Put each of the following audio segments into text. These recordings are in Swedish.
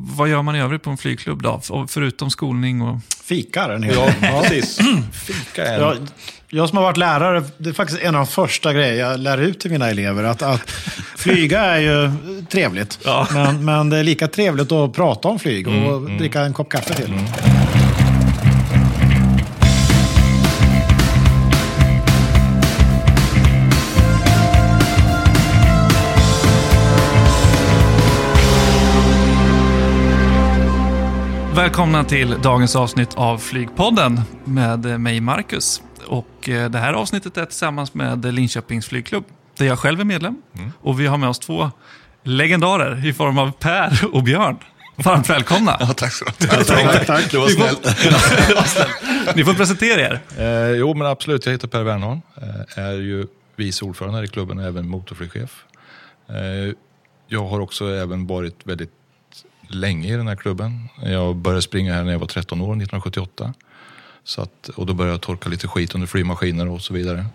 Vad gör man i övrigt på en flygklubb då? Förutom skolning och... Fikar en hel Ja, del. precis. Fika är en... Jag, jag som har varit lärare, det är faktiskt en av de första grejer jag lär ut till mina elever. Att, att flyga är ju trevligt, Ja. men, men det är lika trevligt att prata om flyg och dricka en kopp kaffe till. Välkomna till dagens avsnitt av Flygpodden med mig, Marcus. Och eh, det här avsnittet är tillsammans med Linköpings flygklubb, där jag själv är medlem. Och vi har med oss två legendarer i form av Per och Björn. Varmt välkomna! Ja, tack så mycket. Tack, tack. Det var snällt. Ni får presentera er. Eh, jo, men absolut. Jag heter Per Wernholm. Eh, är ju vice ordförande här i klubben och även motorflygchef. Eh, jag har också även varit väldigt länge i den här klubben. Jag började springa här när jag var 13 år, 1978. Så att, och då började jag torka lite skit under flygmaskiner och så vidare.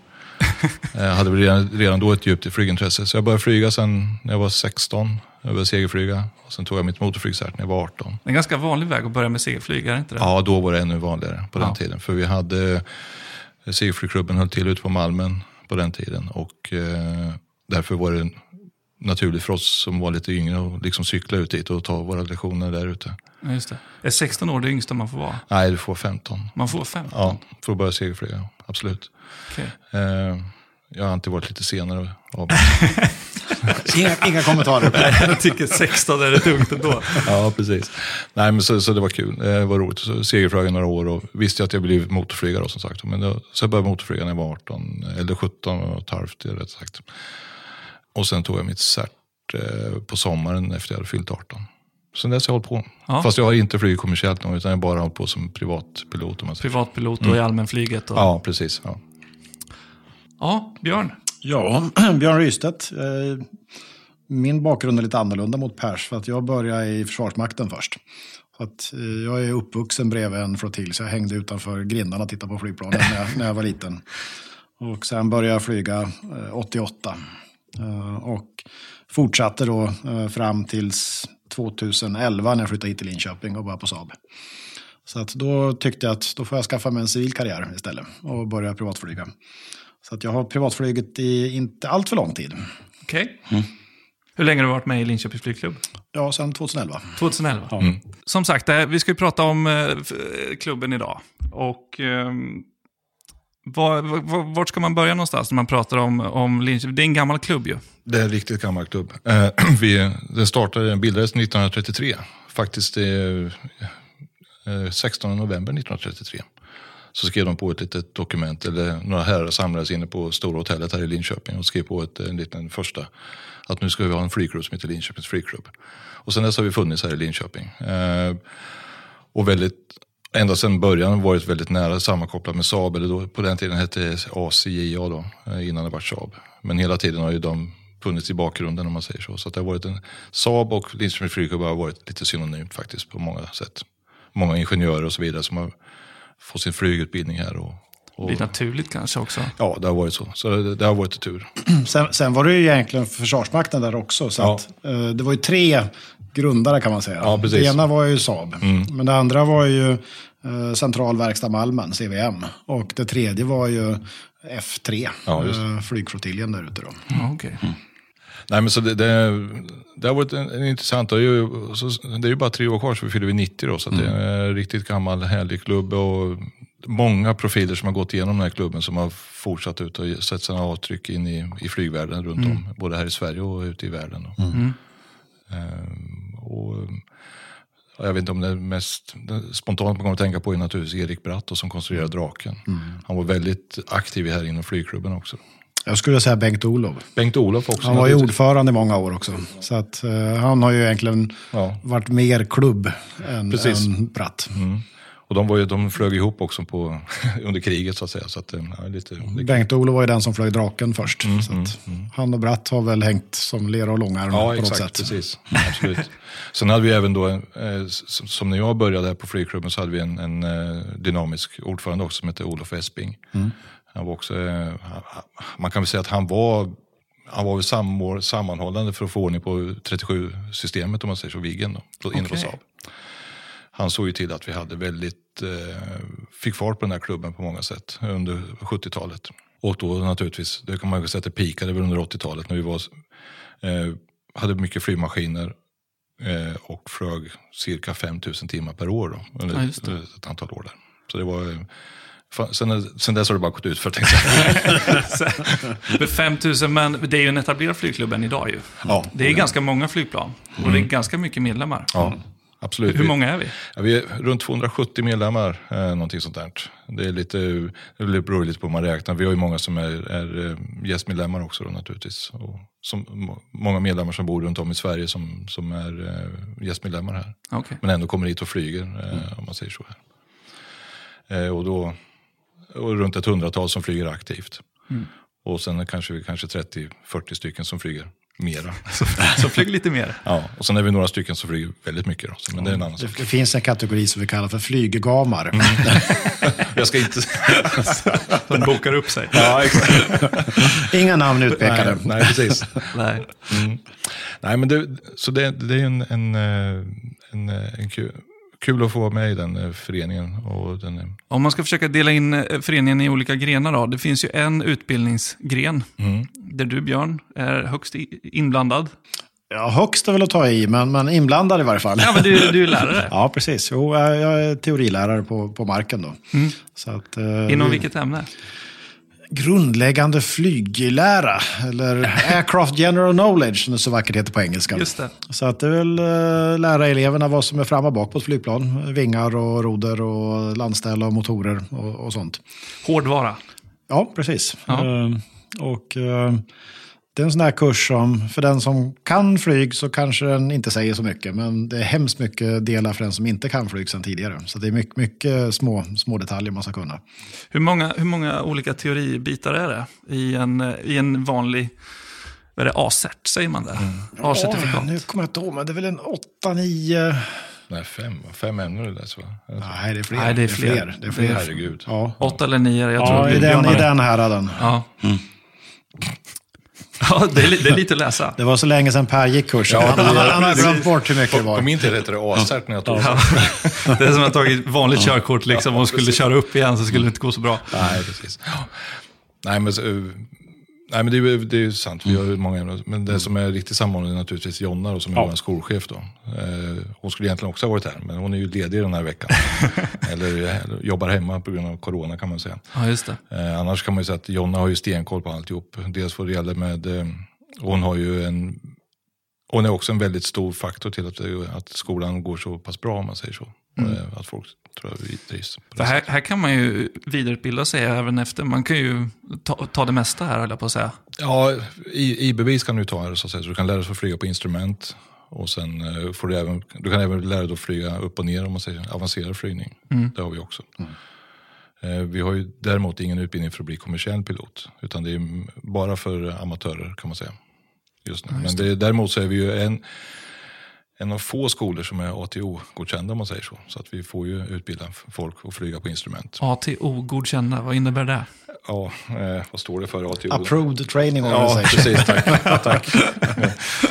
Jag hade väl redan, redan då ett djupt flygintresse. Så jag började flyga sen när jag var 16. Jag började segelflyga. Och sen tog jag mitt motorflygcert när jag var 18. Det är en ganska vanlig väg att börja med segelflyg, är det inte det? Ja, då var det ännu vanligare på den Ja. tiden. För vi hade eh, Segelflygklubben höll till ute på Malmen på den tiden. Och eh, därför var det naturligt för oss som var lite yngre att liksom cykla ut dit och ta våra lektioner där ute. Ja, just det. Är 16 år det yngsta man får vara? Nej, du får 15. Man får 15? Ja, för att börja segelflyga, absolut. Okej. Eh, jag har alltid varit lite senare av Inga, inga kommentarer. Jag tycker 16 är rätt ungt ändå. Ja, precis. Nej, men så, så det var kul. Det var roligt. Så segelflög i några år och visste att jag blev motorflygare då, som sagt. Men då, så jag började motorflyga när jag var 18, eller 17 och ett halvt rätt sagt. Och sen tog jag mitt cert eh, på sommaren efter jag hade fyllt 18. Sen dess har jag hållit på. Ja. Fast jag har inte flugit kommersiellt någon, utan jag har bara hållit på som privatpilot. Om man säger. Privatpilot och i allmänflyget. Och... Ja, precis. Ja. ja, Björn. Ja, Björn Rystedt. Eh, min bakgrund är lite annorlunda mot Pers, för att jag började i Försvarsmakten först. Så att, eh, jag är uppvuxen bredvid en flottilj, så jag hängde utanför grindarna och tittade på flygplanen när jag, när jag var liten. Och sen började jag flyga eh, 88. Eh, och fortsatte då eh, fram tills 2011 när jag flyttade hit till Linköping och började på Saab. Så att då tyckte jag att då får jag skaffa mig en civil karriär istället och börja privatflyga. Så att jag har privatflugit i inte allt för lång tid. Okej. Hur länge har du varit med i Linköpings flygklubb? Ja, sedan 2011. 2011. Mm. Som sagt, eh, vi ska ju prata om klubben idag. Och ehm, var, var, vart ska man börja någonstans när man pratar om, om Linköping? Det är en gammal klubb ju. Det är en riktigt gammal klubb. Eh, vi, den startade, den bildades 1933. Faktiskt eh, eh 16 november 1933. Så skrev de på ett litet dokument, eller några herrar samlades inne på Stora hotellet här i Linköping och skrev på ett, en liten första, att nu ska vi ha en flygklubb som heter Linköpings flygklubb. Och sen dess har vi funnits här i Linköping. Eh, och väldigt, ända sedan början varit väldigt nära sammankopplat med Saab, eller då, på den tiden hette det ACIA då, eh, innan det var Saab. Men hela tiden har ju de funnits i bakgrunden om man säger så. Så att det har varit en, Saab och Linköpings flygklubb har varit lite synonymt faktiskt på många sätt. Många ingenjörer och så vidare som har fått sin flygutbildning här. Och, och, Lite naturligt kanske också. ja, det har varit så. Så det, det har varit tur. Sen, sen var det ju egentligen Försvarsmakten där också. Så Ja. att, eh, det var ju tre grundare kan man säga. Ja, precis. Mm. Det ena var ju Saab. Men det andra var ju eh, Central Verkstad Malmen, CVM. Och det tredje var ju F3, Ja, eh, flygflottiljen där ute då. Ja, okej. Nej, men så det, det, det har varit en, en intressant, det är, ju, så, det är ju bara tre år kvar så vi fyller vi 90 då. Så att det är en riktigt gammal härlig klubb och många profiler som har gått igenom den här klubben som har fortsatt ut och sett sina avtryck in i, i flygvärlden runt om. Både här i Sverige och ute i världen. Ehm, och, ja, jag vet inte om det mest spontant man kommer att tänka på är naturligtvis Erik Bratt som konstruerade draken. Han var väldigt aktiv här inom flygklubben också. Jag skulle säga Bengt-Olof. Bengt-Olof också. Han var ju ordförande i många år också. Så att, eh, han har ju egentligen Ja. varit mer klubb än, Precis. än Bratt. Och de, var ju, de flög ihop också på, under kriget så att säga. Så att, eh, ja, lite, Bengt-Olof var ju den som flög draken först. så att Han och Bratt har väl hängt som lera och långarm ja, på något exakt. sätt. Precis. Absolut. Sen hade vi även då, eh, som, när jag började här på flygklubben så hade vi en, en eh, dynamisk ordförande också som hette Olof Esping. Han var också, man kan väl säga att han var han var väl sammanhållande för att få ordning på 37-systemet om man säger så, Viggen då, på Saab. Han såg ju till att vi hade väldigt, eh, fick fart på den här klubben på många sätt under 70-talet. Och då naturligtvis, det kan man ju säga att det peakade väl under 80-talet när vi var, eh, hade mycket flygmaskiner eh, och flög cirka 5000 timmar per år då, under ja, ett, ett antal år där. Så det var Sen, sen dess har det bara gått ut för tänkte jag. 5000, men det är ju en etablerad flygklubb än idag ju. Ja, det är ganska många flygplan och mm. det är mm. ganska mycket medlemmar. Ja, absolut. Hur många är vi? Ja, vi är runt 270 medlemmar, eh, någonting sånt där. Det, är lite, det beror lite på hur man räknar. Vi har ju många som är, är eh, gästmedlemmar också då, naturligtvis. Och som, många medlemmar som bor runt om i Sverige som, som är eh, gästmedlemmar här. Okay. Men ändå kommer hit och flyger, eh, mm. om man säger så. här. Eh, och då och runt ett hundratal som flyger aktivt. Mm. Och sen kanske vi kanske 30-40 stycken som flyger mera. som flyger lite mer? Ja, och sen är vi några stycken som flyger väldigt mycket. Då. Men det, är en annan det, det finns en kategori som vi kallar för flyggamar. Mm. Jag ska inte... Den bokar upp sig. Ja, exakt. Inga namn utpekade. Nej, nej precis. nej. Mm. nej, men det, så det, det är en, en, eh, en, eh, en kul kul att få vara med i den eh, föreningen. Och den är... Om man ska försöka dela in eh, föreningen i olika grenar då. Det finns ju en utbildningsgren mm. där du Björn är högst inblandad. Ja, högst är väl att ta i, men, men inblandad i varje fall. Ja, men du, du är lärare. ja, precis. Jo, jag är teorilärare på, på marken då. Mm. Så att, eh, Inom vilket ämne? Grundläggande flyglära, eller aircraft general knowledge som det så vackert heter på engelska. Just det. Så att det väl äh, lära eleverna vad som är fram och bak på ett flygplan. Vingar och roder och landställ och motorer och, och sånt. Hårdvara. Ja, precis. Ja. Uh, och uh, det är en sån här kurs som, för den som kan flyg så kanske den inte säger så mycket. Men det är hemskt mycket delar för den som inte kan flyg sedan tidigare. Så det är mycket, mycket små, små detaljer man ska kunna. Hur många, hur många olika teoribitar är det i en, i en vanlig vad är det, A-cert, säger man det? Mm. A-certifikat? Ja, nu kommer jag inte ihåg, men det är väl en 8-9... Nej, fem, fem ämnen eller så. Nej, det är fler. Nej, det är fler. Det är fler. Herregud. Ja. Åtta eller nio, jag ja, tror i den, i den häraden. Ja. Mm. Ja, det är, det är, lite att läsa. Det var så länge sedan Per gick kursen. Ja, han, han har glömt bort hur mycket det var. På min tid hette det A-cert när jag tog ja. Det är som att ha tagit vanligt körkort liksom, och skulle köra upp igen så skulle det inte gå så bra. Nej, precis. Nej, men Nej, men det är, det är sant. Vi har ju många ämnen. Men det som är riktigt samordnande är naturligtvis Jonna då, som är ja. vår skolchef. Då. Eh, hon skulle egentligen också ha varit här, men hon är ju ledig den här veckan. eller, jobbar hemma på grund av corona kan man säga. Ja, just. Eh, annars kan man ju säga att Jonna har ju stenkoll på alltihop. Dels vad det gäller med, eh, hon har ju en hon är också en väldigt stor faktor till att, att skolan går så pass bra om man säger så. Mm. Eh, att folk tror jag trivs. För här, här, kan man ju vidareutbilda sig även efter. Man kan ju ta, ta det mesta här, höll jag på att säga. Ja, IB-bevis kan du ta här, så att säga. Så du kan lära dig att flyga på instrument. Och sen eh, får du även, du kan även lära dig att flyga upp och ner, om man säger avancerad flygning. Mm. Det har vi också. Mm. Eh, vi har ju däremot ingen utbildning för att bli kommersiell pilot. Utan det är bara för amatörer kan man säga. Just nu. Ja, just Men det, däremot så är vi ju en en av få skolor som är ATO-godkända om man säger så. Så att vi får ju utbilda folk att flyga på instrument. ATO-godkända, vad innebär det? Ja, eh, vad står det för ATO? Approved Training Organization. Ja, precis. Tack. tack.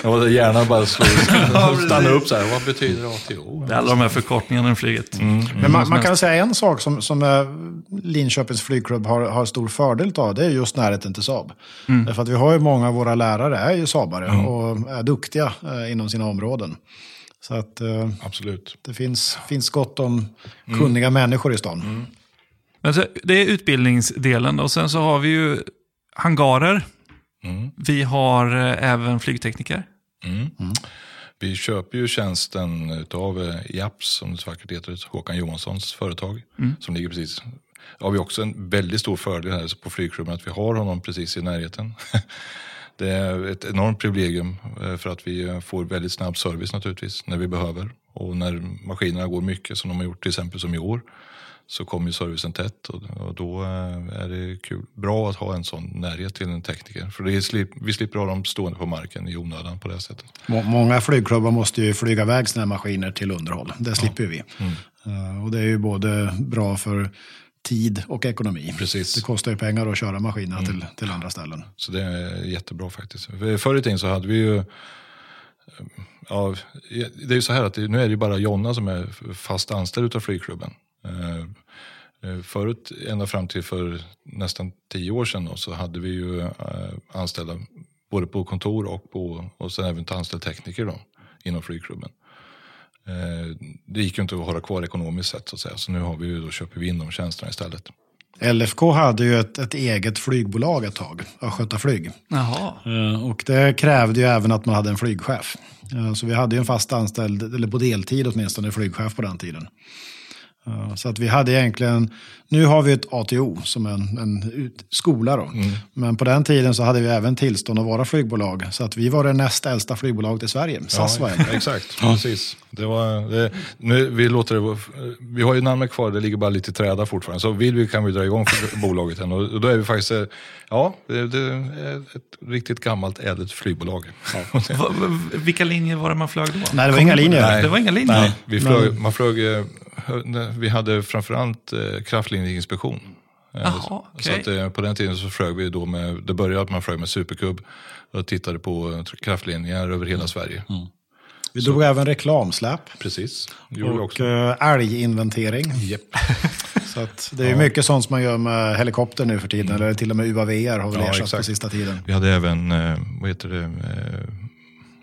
Jag gärna bara slå, stanna upp så här. Vad betyder ATO? Det är alla de här förkortningarna i flyget. Mm. Mm. Men man, man, kan säga en sak som, som eh, Linköpings flygklubb har, har stor fördel av. Det är just närheten till Saab. Mm. Därför att vi har ju många av våra lärare är ju Saabare mm. och är duktiga eh, inom sina områden. Så att Absolut. det finns, finns gott om kunniga mm. människor i stan. Men så, det är utbildningsdelen och sen så har vi ju hangarer. Mm. Vi har eh, även flygtekniker. Mm. Mm. Vi köper ju tjänsten av eh, IAPS, som det så vackert heter, Håkan Johanssons företag. Mm. Som ligger precis har vi också en väldigt stor fördel här på flygklubben att vi har honom precis i närheten. Det är ett enormt privilegium eh, för att vi får väldigt snabb service naturligtvis när vi behöver. Och när maskinerna går mycket som de har gjort till exempel som i år så kommer ju servicen tätt och, då eh, är det kul. bra att ha en sån närhet till en tekniker. För det slip, vi slipper ha dem stående på marken i onödan på det sättet. Många flygklubbar måste ju flyga iväg sina maskiner till underhåll. Det slipper ja. vi. Mm. Uh, och det är ju både bra för tid och ekonomi. Precis. Det kostar ju pengar att köra maskinerna till, till andra ställen. Så det är jättebra faktiskt. För Förr i tiden så hade vi ju Ja, det är ju så här att nu är det ju bara Jonna som är fast anställd utav flygklubben. Eh, eh, Förut, ända fram till för nästan tio år sedan då, så hade vi ju eh, anställda både på kontor och, på, och sen även anställd tekniker då, inom flygklubben. Det gick ju inte att hålla kvar ekonomiskt sett så att säga, så nu har vi ju då, köper vi in de tjänsterna istället. LFK hade ju ett, ett eget flygbolag ett tag, Östgöta Flyg. Jaha. Och det krävde ju även att man hade en flygchef. Så vi hade ju en fast anställd, eller på deltid åtminstone, flygchef på den tiden. Eh, så att vi hade egentligen, nu har vi ett ATO som en, en skola då. Men på den tiden så hade vi även tillstånd att vara flygbolag. Så att vi var det näst äldsta flygbolaget i Sverige. SAS var äldre. Exakt, precis. Det var, det, nu, vi, låter det, vi har ju namnet kvar, det ligger bara lite i träda fortfarande. Så vill vi kan vi dra igång för bolaget igen. Och då är vi faktiskt, ja, det, det är ett riktigt gammalt ädelt flygbolag. Va- Vilka linjer var det man flög då? Nej, det var inga linjer. Nej. Det var inga linjer? Nej, vi flög, man flög, eh, vi hade framförallt eh, kraftlinjeinspektion. Eh, Jaha, så okej. att, eh, på den tiden så flög vi då med, det började att man flög med superkub och tittade på eh, kraftledningar över hela Sverige. Vi drog även reklamsläp. Precis, gjorde vi Och också. älginventering. Japp. Så att det är mycket sånt som man gör med helikopter nu för tiden. Eller till och med UAVR har väl Ja, ersatt på sista tiden. Vi hade även, vad heter det,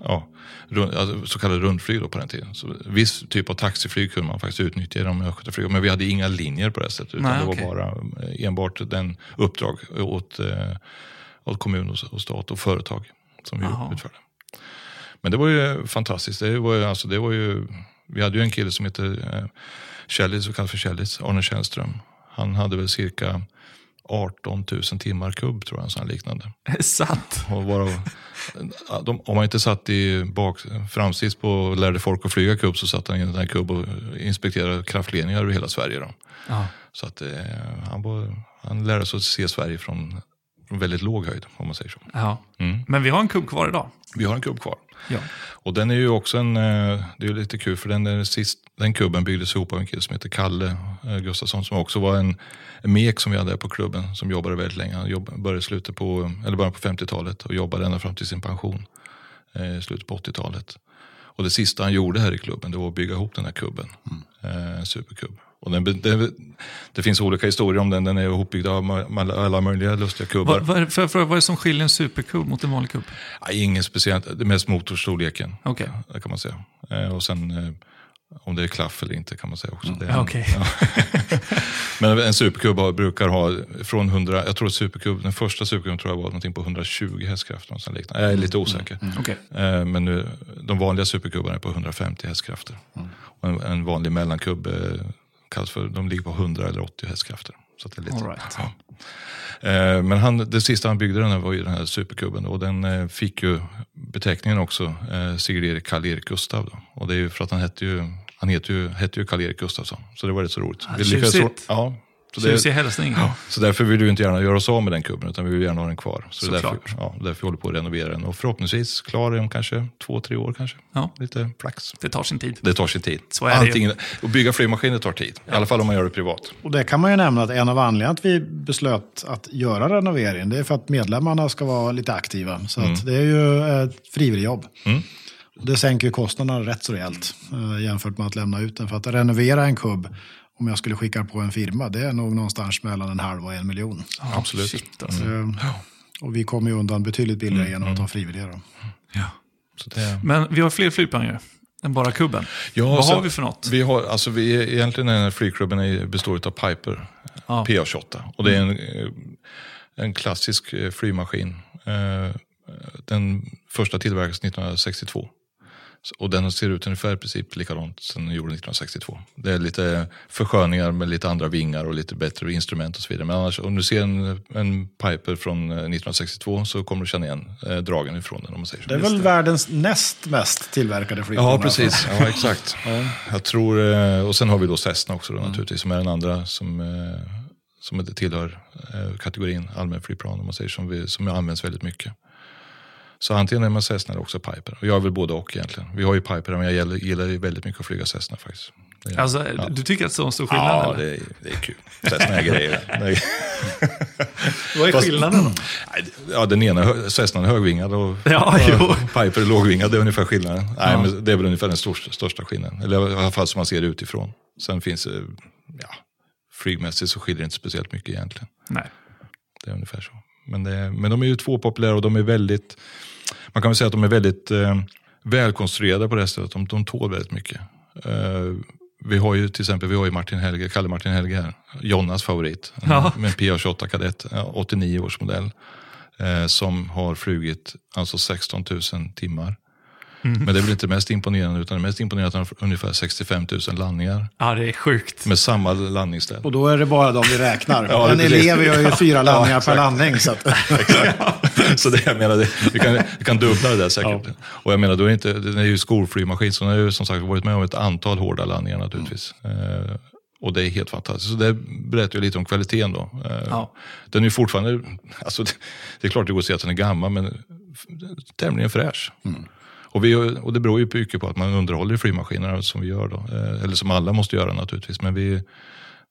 ja, rund, alltså, så kallade rundflyg då på den tiden. Så viss typ av taxiflyg kunde man faktiskt utnyttja i de östgötaflygen. Men vi hade inga linjer på det sättet. Utan Nej, det var bara eh, enbart den uppdrag åt, eh, åt kommun och, stat och företag som vi Jaha. utförde. Men det var ju fantastiskt. Det var ju, alltså, det var ju, vi hade ju en kille som heter eh, Kjellis, så kallad för Kjellis, Arne Källström. Han hade väl cirka 18 000 timmar kubb tror jag, så liknande. Är det sant? Och varav, de, om man inte satt i bak, framsits på och lärde folk att flyga kubb så satt han i den här kubb och inspekterade kraftledningar över hela Sverige. Då. Ja. Så att, eh, han, var, han lärde sig att se Sverige från, från väldigt låg höjd om man säger så. ja. Mm. Men vi har en kubb kvar idag. Vi har en kubb kvar. Ja. Och den är ju också en, eh, det är lite kul för den, sist, den kubben byggdes ihop av en kille som heter Kalle eh, Gustafsson som också var en, en mek som vi hade på klubben som jobbade väldigt länge. Han jobb, började slutet på, eller början på 50-talet och jobbade ända fram till sin pension eh, i slutet på 80-talet. Och det sista han gjorde här i klubben det var att bygga ihop den här kubben, eh, en superkubb. Och den, det, det finns olika historier om den, den är ihopbyggd av alla möjliga lustiga kubbar. Vad, vad, för, för, vad är det som skiljer en superkubb mot en vanlig kubb? Nej, ingen speciellt, det är mest motorstorleken. Okej. Det kan man säga. Eh, och sen eh, om det är klaff eller inte kan man säga också. Ja, en- okej. Men en superkubb har- brukar ha från 100, jag tror att superkubb, den första superkubben tror jag var någonting på 120 hästkrafter. Liknande. Jag är lite osäker. Okej. Eh, Men nu, de vanliga superkubbarna är på 150 hästkrafter. Och en, en vanlig mellankubb eh, kallas för, de ligger på 100 eller 80 hästkrafter. Så det är lite, All right. ja. Eh, Men han, det sista han byggde den här var ju den här superkubben och den eh, fick ju beteckningen också eh, Sigrid Karl-Erik Gustav. Då. Och det är ju för att han hette ju, han heter ju, hette ju Karl-Erik Gustafsson. Så det var rätt så roligt. Ah, Vi lyckades-. Ja, så det, Tjusig hälsning. så därför vill vi inte gärna göra oss av med den kubben utan vi vill gärna ha den kvar. Så det är därför, Såklart. ja, därför vi håller på att renovera den och förhoppningsvis klar om kanske två, tre år kanske. Ja. Lite flax. Det tar sin tid. Det tar sin tid. Så är det ju. Allting, att bygga flygmaskiner tar tid. I alla fall om man gör det privat. Och det kan man ju nämna att en av anledningarna att vi beslöt att göra renovering, det är för att medlemmarna ska vara lite aktiva. Så att det är ju ett frivilligjobb. Mm. Det sänker ju kostnaderna rätt så rejält eh, jämfört med att lämna ut den. För att renovera en kubb, om jag skulle skicka på en firma, det är nog någonstans mellan en halv och en miljon. Absolut. Shit, alltså. Eh, Och vi kommer ju undan betydligt billigare Mm, genom att ha frivilliga. Då. ja. Så det, Men vi har fler flygplan än bara kubben. Ja, Vad så- har vi för något? vi har, alltså vi är, egentligen den här flygklubben är, består av Piper Ja. PA28. Och det är en, eh, en klassisk eh, flygmaskin. Den första tillverkades 1962. Och den ser ut ungefär i princip likadant som den gjorde 1962. Det är lite försköningar med lite andra vingar och lite bättre instrument och så vidare. Men annars, om du ser en, en Piper från eh, 1962 så kommer du känna igen eh, dragen ifrån den om man säger. Det är väl världens näst mest tillverkade flygplan. Ja, alla precis. Ja, exakt. Jag tror, eh, och sen har vi då Cessna också då, naturligtvis, som är den andra som, eh, som tillhör eh, kategorin allmänflygplan, om man säger, som, vi, som används väldigt mycket. Så antingen är man Cessna eller också Piper. Och jag är väl både och egentligen. Vi har ju Piper, men jag gillar, gillar väldigt mycket att flyga Cessna faktiskt. Det är- Alltså, Du tycker att så stor skillnad? ja, det är, det är kul. Sådana här grejer. Det är- Vad är Fast- skillnaden då? Det- Ja, den ena Cessnan är högvingad och Ja, jo. Piper är lågvingad. Det är ungefär skillnaden. Nej, men det är väl ungefär den största, största skillnaden. Eller i alla fall som man ser det utifrån. Sen finns det, ja, flygmässigt så skiljer det inte speciellt mycket egentligen. Nej. Det är ungefär så. Men, det, men de är ju två populära och de är väldigt, man kan väl säga att de är väldigt eh, välkonstruerade på det sättet. De, de tål väldigt mycket. Eh, vi har ju till exempel vi har ju Martin Helge, Kalle Martin Helge här. Jonnas favorit. Ja. Med en PA28 kadett, ja, 89 års modell. Eh, som har flugit alltså 16 000 timmar. Men det är väl inte det mest imponerande, utan det mest imponerande är att han har ungefär 65 000 landningar. Ja, det är sjukt. Med samma landningsställ. Och då är det bara de vi räknar. Ja, en det elev gör ju fyra landningar per exakt. landning. Så att, Så det, jag menar, det, vi, kan, vi kan dubbla det där säkert. Och jag menar, då är det inte, den är ju skolflygmaskin, så den har ju som sagt varit med om ett antal hårda landningar naturligtvis. Eh, och det är helt fantastiskt. Så det berättar ju lite om kvaliteten då. Eh, Ja. Den är ju fortfarande, alltså det, det är klart det går att säga att den är gammal, men tämligen fräsch. Och, vi, och det beror ju mycket på att man underhåller flygmaskinerna som vi gör då. Eh, eller som alla måste göra naturligtvis. Men vi,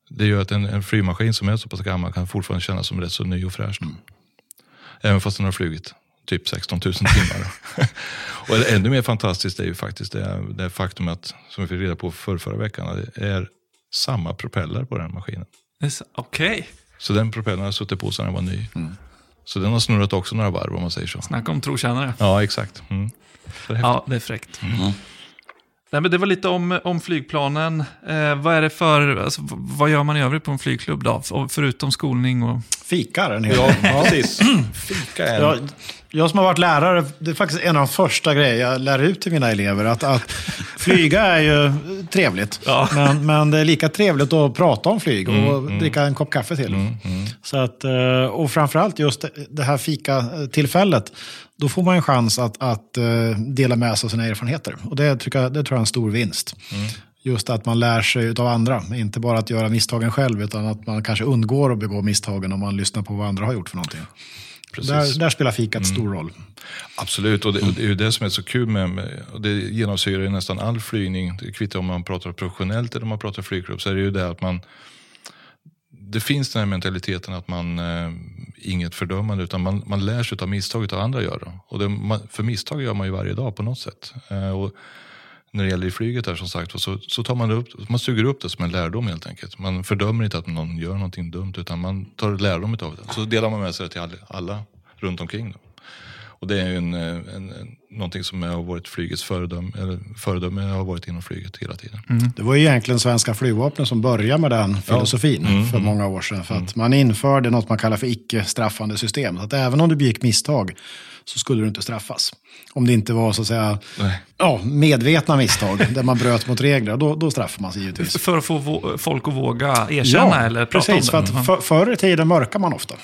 det gör att en, en flygmaskin som är så pass gammal kan fortfarande kännas som rätt så ny och fräsch. då. Även fast den har flugit typ 16 000 timmar. och ännu mer fantastiskt är ju faktiskt det, det faktum att, som vi fick reda på för förra veckan, det är samma propeller på den maskinen. Det är så- Okej. Så den propellern har suttit på sedan den var ny. Så den har snurrat också några varv om man säger så. Snacka om trotjänare. Ja, exakt. Mm. Det. Ja, det är fräckt. Nej, men det var lite om, om flygplanen. Eh, vad är det för, alltså, vad gör man i övrigt på en flygklubb då? Förutom skolning och... fikar en hel Ja, precis. Fika är en... Jag, som har varit lärare, det är faktiskt en av de första grejer jag lär ut till mina elever. Att, att flyga är ju trevligt, Ja. men, men det är lika trevligt att prata om flyg och dricka en kopp kaffe till. Så att, eh, och framförallt just det här fika-tillfället, då får man en chans att, att eh, dela med sig av sina erfarenheter. Och det, tycker jag, det tror jag är en stor vinst. Just att man lär sig av andra, inte bara att göra misstagen själv, utan att man kanske undgår att begå misstagen om man lyssnar på vad andra har gjort för någonting. Där, där spelar fikat stor roll. Absolut, och det, och det är ju det som är så kul med, med och det genomsyrar ju nästan all flygning. Det kvittar om man pratar professionellt eller om man pratar flygklubb, så är det ju det att man det finns den här mentaliteten att man, eh, inget fördömande, utan man, man lär sig av misstag av andra gör. Då. Och det, man, för misstag gör man ju varje dag på något sätt. Eh, och när det gäller i flyget där som sagt, så, så tar man upp, man suger upp det som en lärdom helt enkelt. Man fördömer inte att någon gör någonting dumt, utan man tar lärdom av det. Så delar man med sig till alla, alla runt omkring. Då. Och det är ju en, en, en, någonting som har varit flygets föredöme, eller föredöme har varit inom flyget hela tiden. Det var ju egentligen svenska flygvapnet som började med den filosofin för många år sedan. För att man införde något man kallar för icke-straffande system. Så att även om du begick misstag så skulle du inte straffas. Om det inte var så att säga Nej. ja, medvetna misstag där man bröt mot regler, då, då straffar man sig givetvis. För att få folk att våga erkänna eller prata precis. Om att det. för, förr i tiden mörkar man ofta.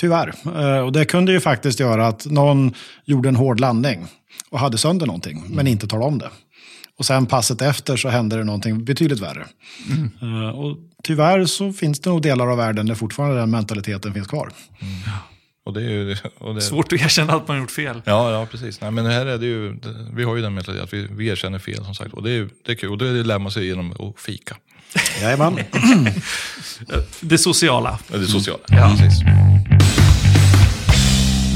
Tyvärr. Eh, Och det kunde ju faktiskt göra att någon gjorde en hård landning och hade sönder någonting, men inte talade om det. Och sen passet efter så hände det någonting betydligt värre. Eh, Och tyvärr så finns det nog delar av världen där fortfarande den mentaliteten finns kvar. Och det är ju, och det, Svårt att erkänna att man gjort fel. Ja, ja precis. Nej, men här är det ju, vi har ju den mentaliteten att vi, vi erkänner fel som sagt. Och det är, det är kul. Och det lär man sig genom att fika. Jajamän. Det sociala. Det är sociala. Ja. Precis.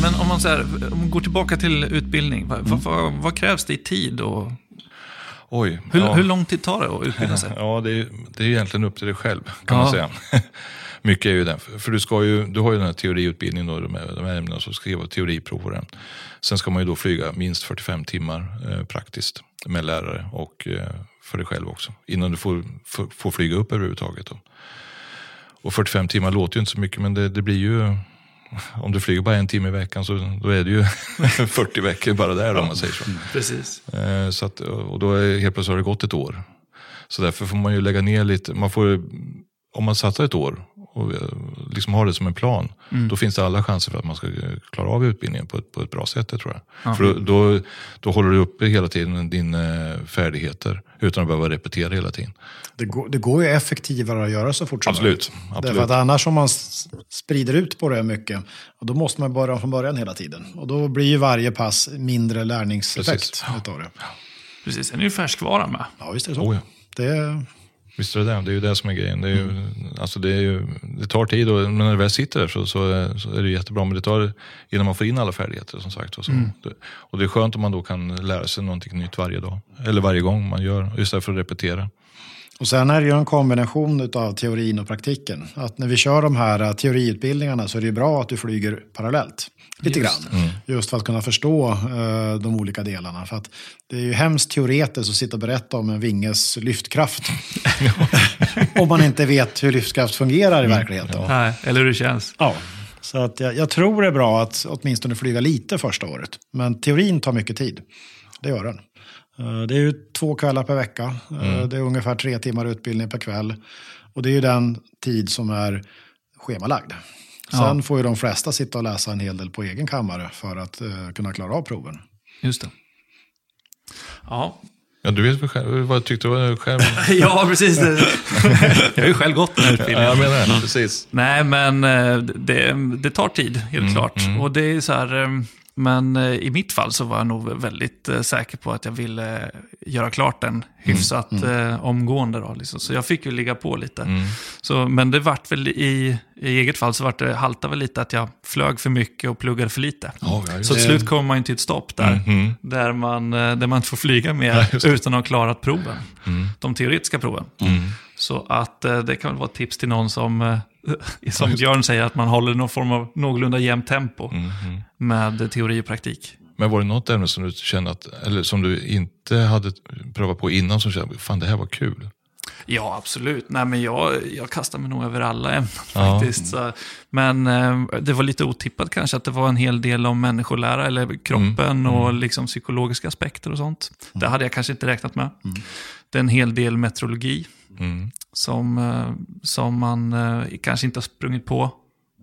Men om man, så här, om man går tillbaka till utbildning, vad, vad, vad, vad krävs det i tid? Och Oj. hur, ja. hur lång tid tar det att utbilda sig? Ja, det är, det är egentligen upp till dig själv kan Ja. man säga. Mycket är ju den. För du, ska ju, du har ju den här teoriutbildningen, då, de, här, de här ämnena som skriva teoriprov på den. Sen ska man ju då flyga minst 45 timmar eh, praktiskt med lärare och eh, för dig själv också. Innan du får, får, får flyga upp överhuvudtaget. Då. Och 45 timmar låter ju inte så mycket men det, det blir ju om du flyger bara en timme i veckan så då är det ju 40 veckor bara där om man säger så. Precis. Eh, Så att, och då är helt plötsligt har det gått ett år. Så därför får man ju lägga ner lite. Man får, om man satsar ett år och eh, liksom har det som en plan, då finns det alla chanser för att man ska klara av utbildningen på ett, på ett bra sätt, det tror jag. För då, då, då håller du uppe hela tiden dina eh, färdigheter utan att behöva repetera hela tiden. Det går, det går ju effektivare att göra så fort som Absolut, möjligt. absolut. Därför att annars om man sprider ut på det mycket, och då måste man börja från början hela tiden. Och då blir ju varje pass mindre lärningseffekt Precis. utav det. Precis, sen är ju färskvara med. Ja, visst är det så. Oh, ja. Det, Visst är det det. Det är ju det som är grejen. Det, är ju, alltså det, är ju, det tar tid, och, men när det väl sitter där så, så, är, så är det jättebra. Men det tar innan man får in alla färdigheter som sagt. Och, så. Det, och det är skönt om man då kan lära sig någonting nytt varje dag. Eller varje gång man gör, istället för att repetera. Och sen är det ju en kombination av teorin och praktiken. Att när vi kör de här eh, teoriutbildningarna så är det ju bra att du flyger parallellt. Lite Just grann. Just för att kunna förstå eh, de olika delarna. För att det är ju hemskt teoretiskt att sitta och berätta om en vinges lyftkraft. om man inte vet hur lyftkraft fungerar i verkligheten. Nej, eller hur det känns. Ja. Så att jag, jag tror det är bra att åtminstone flyga lite första året. Men teorin tar mycket tid. Det gör den. Eh, Det är ju två kvällar per vecka. Eh, Det är ungefär tre timmar utbildning per kväll. Och det är ju den tid som är schemalagd. Sen Ja. får ju de flesta sitta och läsa en hel del på egen kammare för att eh, kunna klara av proven. Just det. Ja, Ja, du vet väl själv, vad tyckte du själv? ja precis. Jag har ju själv gått den här ja, utbildningen. jag menar det, precis. Nej, men det, det tar tid, helt klart. Och det är så här, men eh, i mitt fall så var jag nog väldigt eh, säker på att jag ville göra klart den hyfsat eh, omgående. Då, liksom. Så jag fick ju ligga på lite. Så, men det vart väl i, i eget fall så vart det halta väl lite att jag flög för mycket och pluggade för lite. Ja, ja, så till slut kommer man ju till ett stopp där, där, man, eh, där man inte får flyga mer det. utan att ha klarat proven. De teoretiska proven. Så att eh, det kan väl vara ett tips till någon som, eh, som Björn säger, att man håller någon form av någorlunda jämnt tempo med teori och praktik. Men var det något ämne som du kände att, eller som du inte hade prövat på innan som kände, fan det här var kul? Ja, absolut. Nej, men jag, jag kastar mig nog över alla ämnen Ja. faktiskt. Så, men eh, det var lite otippat kanske att det var en hel del om människolära eller kroppen och liksom psykologiska aspekter och sånt. Det hade jag kanske inte räknat med. Det är en hel del meteorologi Mm. som, eh, som man eh, kanske inte har sprungit på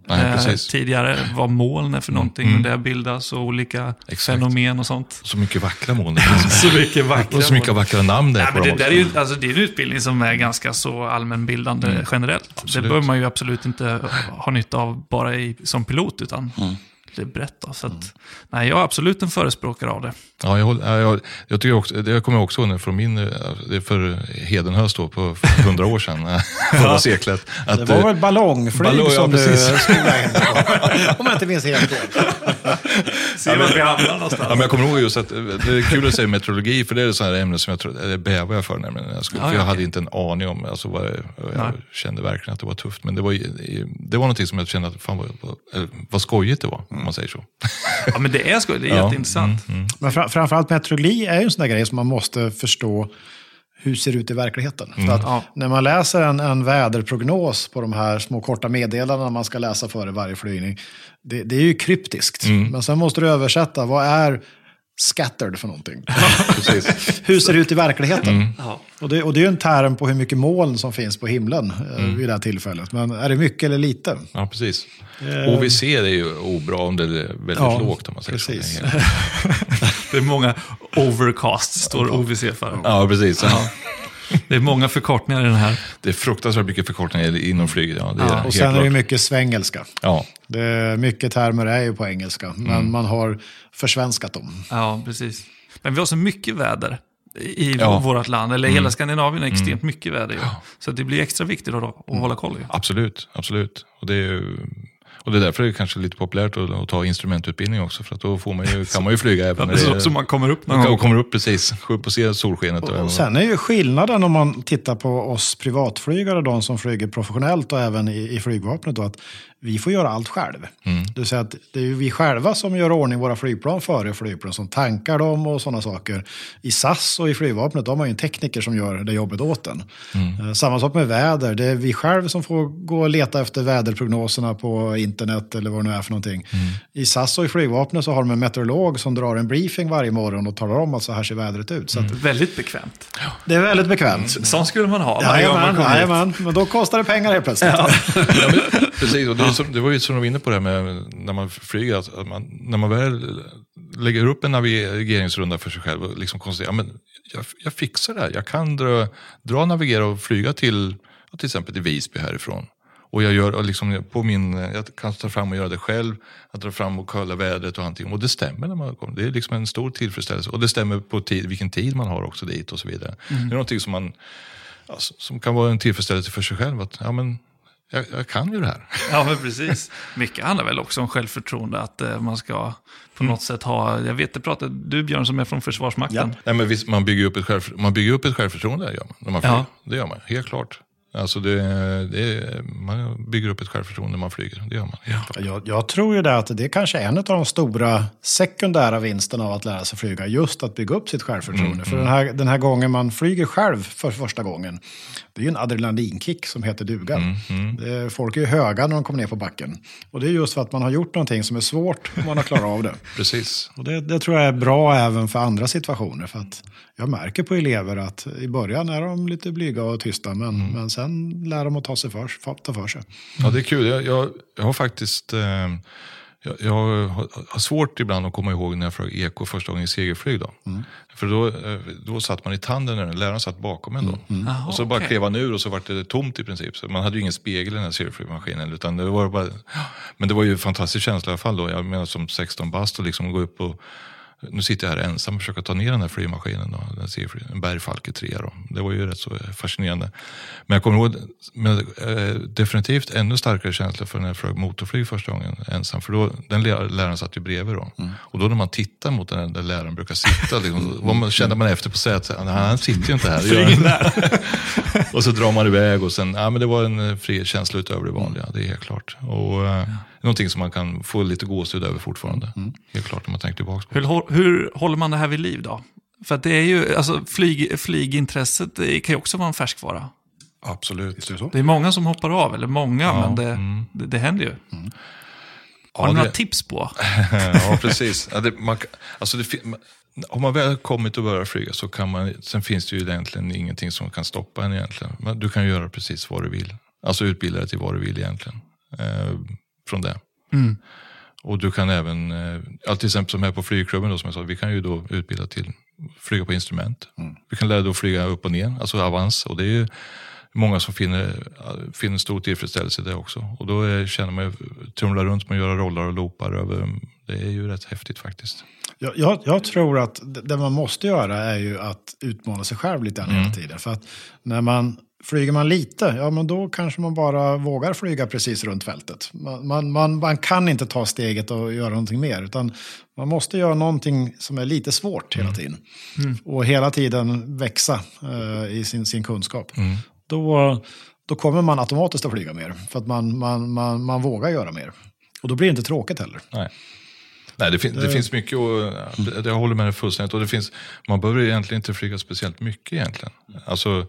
Nej, eh, precis. tidigare. Vad moln är för någonting Mm. och det bildas och olika Exakt. fenomen och sånt. Så mycket vackra moln. det finns. Så mycket vackra Och så mycket vackra namn där Nej, på men det, där är ju, alltså, det är en utbildning som är ganska så allmänbildande generellt. Det Absolut. bör man ju absolut inte ha nytta av bara i, som pilot, utan det är brett. Då, så att, nej, jag är absolut en förespråkare av det. Ja, jag, ja, jag, jag, tycker också, det kommer jag också ihåg från min, eh, för Hedenhös då, på hundra år sedan, eh, förra seklet. Att, Det var eh, väl ballongflyg ballong, ja, som du där inne på. Om jag inte minns helt fel. Se vart vi hamnar någonstans. Ja, men jag kommer ihåg just att eh, det är kul att säga meteorologi, för det är ett sånt här ämne som jag tror, det bävar jag för nämligen. när Jag, skulle, Ja, för jag ja, hade inte en aning om, alltså, vad, jag, Nej. kände verkligen att det var tufft. Men det var, det var någonting som jag kände att, fan vad, vad, skojigt det var, om man säger så. Ja, men det är skoj, det är Ja, jätteintressant. Men fra, framförallt meteorologi är ju en sån där grej som man måste förstå hur ser det ut i verkligheten. För att Ja. När man läser en, en väderprognos på de här små korta meddelandena man ska läsa före varje flygning, det, det är ju kryptiskt. Men sen måste du översätta, vad är scattered för någonting? Precis. hur ser det ut i verkligheten? Ja. Och, det, och det är ju en term på hur mycket moln som finns på himlen eh, vid det här tillfället. Men är det mycket eller lite? Ja, precis. OVC är ju obra om det är väldigt Ja, lågt, om man säger precis. så. Det är många overcasts, står OVC för. Ja, precis. Det är många förkortningar i den här. Det är fruktansvärt mycket förkortningar inom flyget. Ja, det Ja, Och sen är det ju klart. mycket svengelska. Ja, Det är, mycket termer är ju på engelska, men man har försvenskat dem. Ja, precis. Men vi har så mycket väder i Ja. vårt land, eller hela Skandinavien är extremt mycket väder. ju. Så det blir extra viktigt att, att hålla koll. ju. absolut. absolut. Och det är ju... Och det är därför det är kanske lite populärt att, att ta instrumentutbildning också, för att då får man ju, kan man ju flyga även när det är- så man kommer upp någon Man gång. kommer upp precis, upp och se solskenet. Och, Och sen är ju skillnaden om man tittar på oss privatflygare, de som flyger professionellt och även i, i flygvapnet, då, att vi får göra allt själv. Det vill säga att det är ju vi själva som gör ordning våra flygplan före flygplan, som tankar dem och sådana saker. I SAS och i flygvapnet, de har ju en tekniker som gör det jobbet åt en. Eh, Samma sak med väder, det är vi själv som får gå och leta efter väderprognoserna på internet eller vad det nu är för någonting. I SAS och i flygvapnet så har de en meteorolog som drar en briefing varje morgon och talar om att så här ser vädret ut. Så att Väldigt bekvämt. det är väldigt bekvämt. Sånt skulle man ha man Jajamän, jajamän, men då kostar det pengar helt plötsligt. Precis, och det, som, det var ju som du var inne på det här med när man flyger, att att man, när man väl lägger upp en navigeringsrunda för sig själv och liksom konstaterar, ja, men jag, jag fixar det här, jag kan dra, dra navigera och flyga till, till exempel till Visby härifrån. Och jag gör liksom på min, jag kan ta fram och göra det själv, att dra fram och kolla vädret och allting. Och det stämmer när man kommer. Det är liksom en stor tillfredsställelse. Och det stämmer på tid, vilken tid man har också dit och så vidare. Det är någonting som man alltså, som kan vara en tillfredsställelse för sig själv. Att ja, men, jag, jag kan ju det här. Ja, men precis. Mycket handlar väl också om självförtroende, att eh, man ska på något sätt ha, jag vet, det pratade du Björn som är från Försvarsmakten. Nej, men visst, man, bygger upp ett själv, man bygger upp ett självförtroende gör man, när man flyger. Ja. Det gör man, helt klart. Alltså det, det man bygger upp ett självförtroende när man flyger, det gör man. Klart. Jag, jag tror ju det att det är kanske en av de stora sekundära vinsterna av att lära sig flyga. Just att bygga upp sitt självförtroende. För den här, den här gången man flyger själv för första gången. Det är ju en adrenalinkick som heter duga. Det är, folk är ju höga när de kommer ner på backen. Och det är just för att man har gjort någonting som är svårt och man har klarat av det. Precis. Och det, det tror jag är bra även för andra situationer. För att jag märker på elever att i början är de lite blyga och tysta. Men, men sen lär de att ta, sig för, ta för sig. Ja, det är kul. Jag, jag, jag har faktiskt... Eh, jag, jag har, har svårt ibland att komma ihåg när jag flög eko första gången i segelflyg. Då. För då, eh, då satt man i tanden när läraren satt bakom en. Då. Jaha, och så bara okej. klev han ur och så var det tomt i princip. Så man hade ju ingen spegel i den här segelflygmaskinen. Utan det var bara, men det var ju en fantastisk känsla i alla fall. Då. Jag menar som 16 bast och liksom gå upp och nu sitter jag här ensam och försöker ta ner den här flygmaskinen. Då, den segelflyg, en Bergfalke 3. Då. Det var ju rätt så fascinerande. Men jag kommer ihåg, men, eh, definitivt ännu starkare känsla för när jag flög motorflyg första gången ensam. För då, den lä- läraren satt ju bredvid då. Och då när man tittar mot den där läraren brukar sitta, liksom, man, kände man efter på sätet, "Nej, han sitter ju inte här. Det gör han." och så drar man iväg och sen, ja men det var en eh, fri känsla utöver det vanliga, det är helt klart. Och eh, någonting som man kan få lite gåshud över fortfarande. Helt klart när man tänker tillbaka på. Hur, hur håller man det här vid liv då? För att det är ju, alltså flyg, flygintresset det kan ju också vara en färskvara. Absolut. Det så? Det är många som hoppar av, eller många, men det, det, det händer ju. Har Ja, du några det- tips på? ja, precis. Ja, det, man, alltså det, man- om man väl har kommit och börjat flyga så kan man, sen finns det ju egentligen ingenting som kan stoppa en egentligen. Men du kan göra precis vad du vill. Alltså utbilda dig till vad du vill egentligen. Eh, från det. Mm. Och du kan även, eh, ja, till exempel som här på flygklubben då, som jag sa, vi kan ju då utbilda till flyga på instrument. Vi kan lära dig att flyga upp och ner, alltså avans. Och det är ju många som finner, finner stor tillfredsställelse i det också. Och då är, känner man ju, trumla runt med att göra rollar och loopar över, det är ju rätt häftigt faktiskt. Jag, jag, jag tror att det man måste göra är ju att utmana sig själv lite grann hela tiden. För att när man flyger man lite, ja men då kanske man bara vågar flyga precis runt fältet. Man, man, man, man kan inte ta steget och göra någonting mer, utan man måste göra någonting som är lite svårt hela tiden. Och hela tiden växa eh, i sin, sin kunskap. Då, då kommer man automatiskt att flyga mer, för att man, man, man, man vågar göra mer. Och då blir det inte tråkigt heller. Nej. Nej, det, fin- det finns mycket och jag håller med dig fullständigt. Och det finns, man behöver egentligen inte flyga speciellt mycket egentligen. Alltså, eh,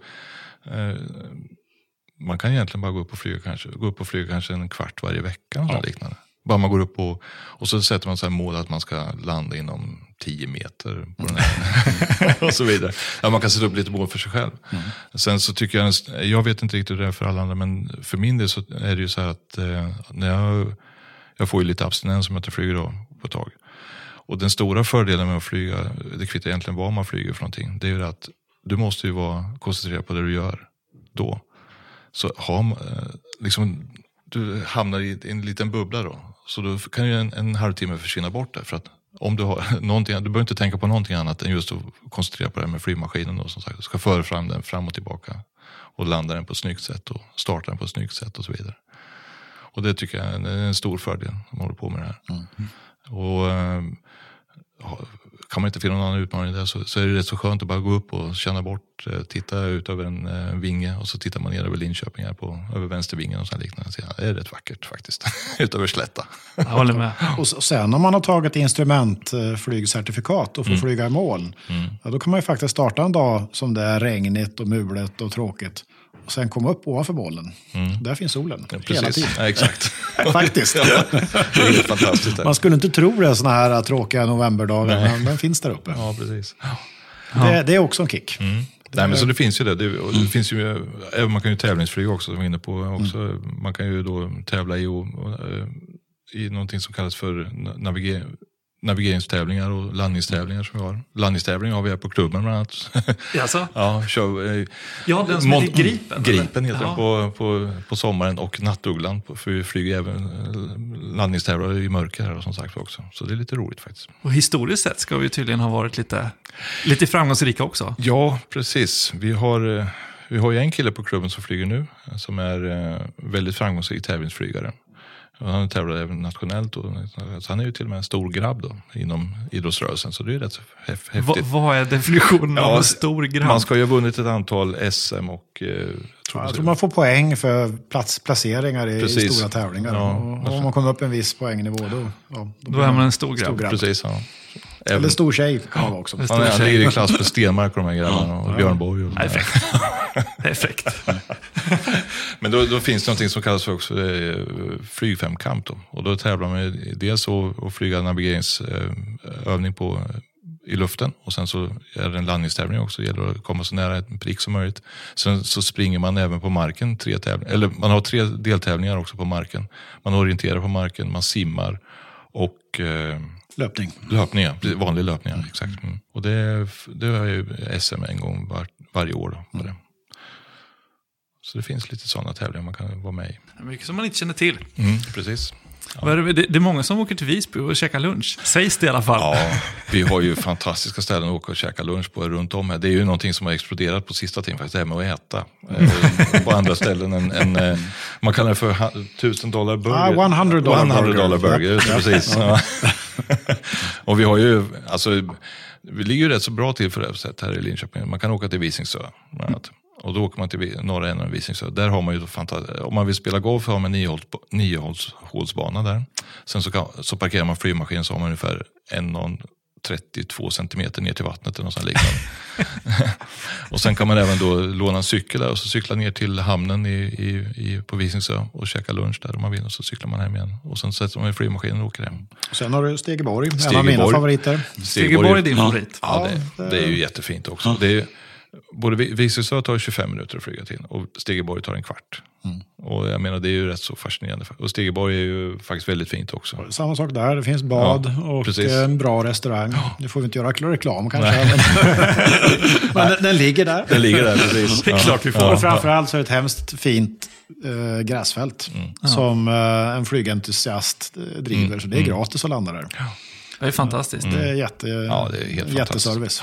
man kan egentligen bara gå upp och flyga kanske, gå upp och flyga kanske en kvart varje vecka. Och ja. liknande. Bara man går upp och, och så sätter man så här mål att man ska landa inom 10 meter. På den här. och så vidare. Ja, man kan sätta upp lite mål för sig själv. Sen så tycker jag, jag vet inte riktigt hur det är för alla andra, men för min del så är det ju så här att eh, när jag, jag får ju lite abstinens om jag inte flyger då på ett tag. Och den stora fördelen med att flyga, det kvittar egentligen vad man flyger för någonting, det är ju att du måste ju vara koncentrerad på det du gör då. Så har man, eh, liksom, du hamnar i en liten bubbla då. Så då kan ju en, en halvtimme försvinna bort där. För att om du har någonting, du behöver inte tänka på någonting annat än just att koncentrera på det här med flygmaskinen. Då, som sagt. Du ska föra fram den fram och tillbaka. Och landa den på ett snyggt sätt och starta den på ett snyggt sätt och så vidare. Och det tycker jag är en, en stor fördel om man håller på med det här. Och eh, kan man inte finna någon annan utmaning där så, så är det rätt så skönt att bara gå upp och känna bort, eh, titta ut över en eh, vinge och så tittar man ner över Linköping här på, över vänstervingen och så liknande. Så, ja, det är rätt vackert faktiskt, ut över slätta. Jag håller med. Och sen om man har tagit instrumentflygcertifikat och får flyga i moln, ja, då kan man ju faktiskt starta en dag som det är regnigt och mulet och tråkigt. Och sen komma upp ovanför molnen. Där finns solen hela tiden. Ja, exakt. Faktiskt. ja, det är helt fantastiskt. Där. Man skulle inte tro det sådana här tråkiga novemberdagar, men den finns där uppe. Ja, precis. Det, det är också en kick. Nej, men så det finns ju det. det, det finns ju, även man kan ju tävlingsflyga också, som vi är inne på. Också. Man kan ju då tävla i, eh, i någonting som kallas för na- naviger, navigeringstävlingar och landningstävlingar som vi har. Landningstävlingar har vi här på klubben bland annat. Jaså? ja, kör, eh, Ja, den som heter Gripen, eller? Gripen heter den på, på, på sommaren och Nattugglan, för vi flyger även eh, landningstävlar i mörker här som sagt också. Så det är lite roligt faktiskt. Och historiskt sett ska vi tydligen ha varit lite, lite framgångsrika också. Ja, precis. Vi har, eh, vi har ju en kille på klubben som flyger nu som är eh, väldigt framgångsrik tävlingsflygare. Han tävlar även nationellt. Och, så han är ju till och med en stor grabb då, inom idrottsrörelsen. Så det är rätt så häf- Va, häftigt. vad är definitionen av Ja, en stor grabb? Man ska ju ha vunnit ett antal SM och... Eh, tror Jag tror man får poäng för plats, placeringar i, i stora tävlingar. Ja. Och, om man kommer upp en viss poängnivå då, ja, Då är man en stor grabb. Stor grabb. Precis, ja. Eller stor tjej kan man vara också. Han, är- han ligger i klass med Stenmark och de här grabbarna och Björn Borg. Och Det är fräckt. Det är fräckt. Men då, då finns det någonting som kallas för också eh, flygfemkamp. Då. Och då tävlar man ju dels att att flyga navigeringsövning på, i luften och sen så är det en landningstävling också. Det gäller att komma så nära en prick som möjligt. Sen så springer man även på marken tre tävlingar. Eller man har tre deltävlingar också på marken. Man orienterar på marken, man simmar och eh, Löpning. löpning, ja. Vanlig löpning. ja, Exakt. Mm. Och det, det är ju SM en gång var, varje år. Då, det. Så det finns lite sådana tävlingar man kan vara med i. Mycket som man inte känner till. Mm, precis. Är Det, är många som åker till Visby och käkar lunch. Sägs det i alla fall. Ja, vi har ju fantastiska ställen att åka och käka lunch på runt om här. Det är ju någonting som har exploderat på sista tiden faktiskt, det här med att äta. Eh, på andra ställen än, än eh, man kallar det för ha- 1000 dollar burger. Ah, 100 dollar 100 burger. dollar burger, det, precis. Ja. och vi har ju, alltså, vi ligger ju rätt så bra till för det här sätt här i Linköping. Man kan åka till Visingsö bland annat. Och då åker man till norra änden av Visingsö. Där har man ju då om man vill spela golf har man en niohålsbana där. Sen så, kan, så parkerar man flygmaskinen så har man ungefär en 1,32 centimeter ner till vattnet eller något sånt liknande. och sen kan man även då låna en cykel där och så cykla ner till hamnen i, i, i, på Visingsö och käka lunch där om man vill och så cyklar man hem igen. Och sen sätter man i flygmaskinen och åker hem. Sen har du Stegeborg, en av Stegeborg. mina favoriter. Stegeborg är din favorit. Ja, det, det är ju jättefint också. Det är, både Vi- Visingsö tar 25 minuter att flyga till och Stegeborg tar en kvart. Och jag menar det är ju rätt så fascinerande. Och Stegeborg är ju faktiskt väldigt fint också. Samma sak där, det finns bad Ja, och precis. en bra restaurang. Nu får vi inte göra reklam kanske. Men, men den, den ligger där. Den ligger där precis. Det är klart vi får. Och framförallt så är det ett hemskt fint eh, gräsfält som eh, en flygentusiast eh, driver. Så det är gratis att landa där. Det är fantastiskt. Det är jätte, Ja, det är helt jätteservice.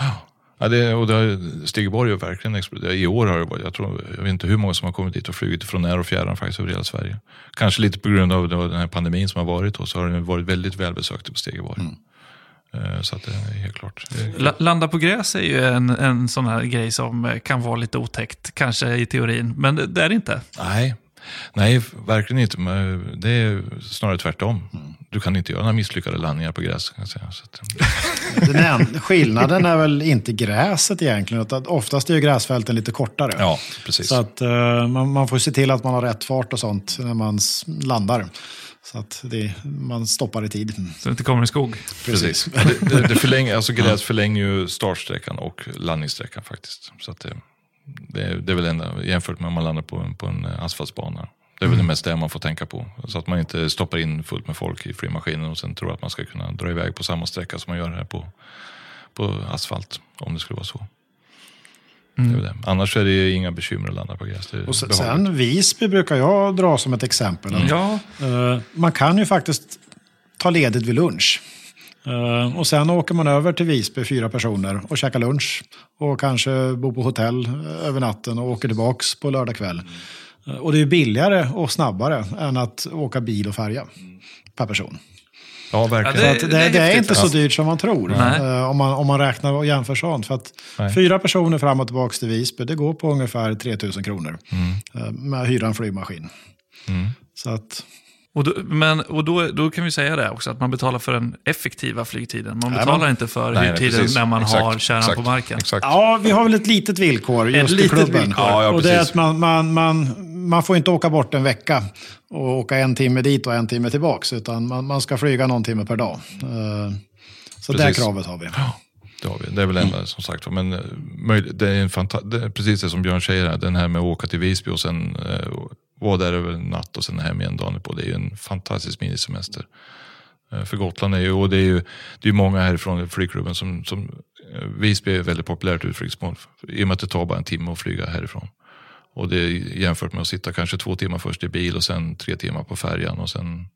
Ja, det, och det har, Stegeborg har verkligen exploderat. I år har det varit, jag, tror, jag vet inte hur många som har kommit dit och flugit från när och fjärran faktiskt över hela Sverige. Kanske lite på grund av den här pandemin som har varit då, så har den varit väldigt välbesökt på Stegeborg. Eh, Så att det är helt klart. Det Landa på gräs är ju en, en sån här grej som kan vara lite otäckt, kanske i teorin, men det, det är det inte. Nej, nej, verkligen inte. Men det är snarare tvärtom. Du kan inte göra några misslyckade landningar på gräs. Kan jag säga. Så att, Den en, skillnaden är väl inte gräset egentligen, utan oftast är ju gräsfälten lite kortare. ja, precis. Så att eh, man, man får se till att man har rätt fart och sånt när man landar. Så att det, man stoppar i tid. Så det inte kommer en skog. Precis. Det, det, det förlänger, alltså gräs förlänger ju startsträckan och landningssträckan faktiskt. Så att det, det, är- det är väl enda jämfört med om man landar på en, på en asfaltsbana. Det är väl det mest det man får tänka på. Så att man inte stoppar in fullt med folk i flygmaskinen och sen tror att man ska kunna dra iväg på samma sträcka som man gör här på, på asfalt. Om det skulle vara så. Det är väl det. Annars är det inga bekymmer att landa på gräs. Det Och sen, sen Visby brukar jag dra som ett exempel. Ja, Eh, man kan ju faktiskt ta ledigt vid lunch. Eh, och sen åker man över till Visby, fyra personer, och käkar lunch. Och kanske bor på hotell eh, över natten och åker tillbaks på lördag kväll. Eh, och det är billigare och snabbare än att åka bil och färja per person. Ja, verkligen. Ja, det- att det, det, är inte så alltså. dyrt som man tror. Eh, om, man, om man räknar och jämför sånt. För att Nej. fyra personer fram och tillbaka till Visby, det går på ungefär 3000 kronor. Mm. eh, Med att hyra en flygmaskin. Så att, och, då, men, och då, då kan vi säga det också, att man betalar för den effektiva flygtiden. Man betalar men- inte för Nej, nej, hyrtiden precis. när man Exakt, har kärran exakt, på marken. Exakt. Ja, vi har väl ett litet villkor just Ett i litet klubben. villkor. Ja, ja, och det är att man, man, man, man får inte åka bort en vecka och åka en timme dit och en timme tillbaks. Utan man, man ska flyga någon timme per dag. Eh, Så det Precis. kravet har vi. Det, har vi. det är väl enda som sagt men eh, det är, en fanta- det är precis det som Björn säger, här, den här med att åka till Visby och sen var vara där över en natt och sen hem igen dagen på. Det är ju en fantastisk minisemester. Eh, för Gotland är ju, och det är ju det är många härifrån flygklubben som, som eh, Visby är väldigt populärt utflyktsmål. I och med att det tar bara en timme att flyga härifrån. Och det är jämfört med att sitta kanske två timmar först i bil och sen tre timmar på färjan och sen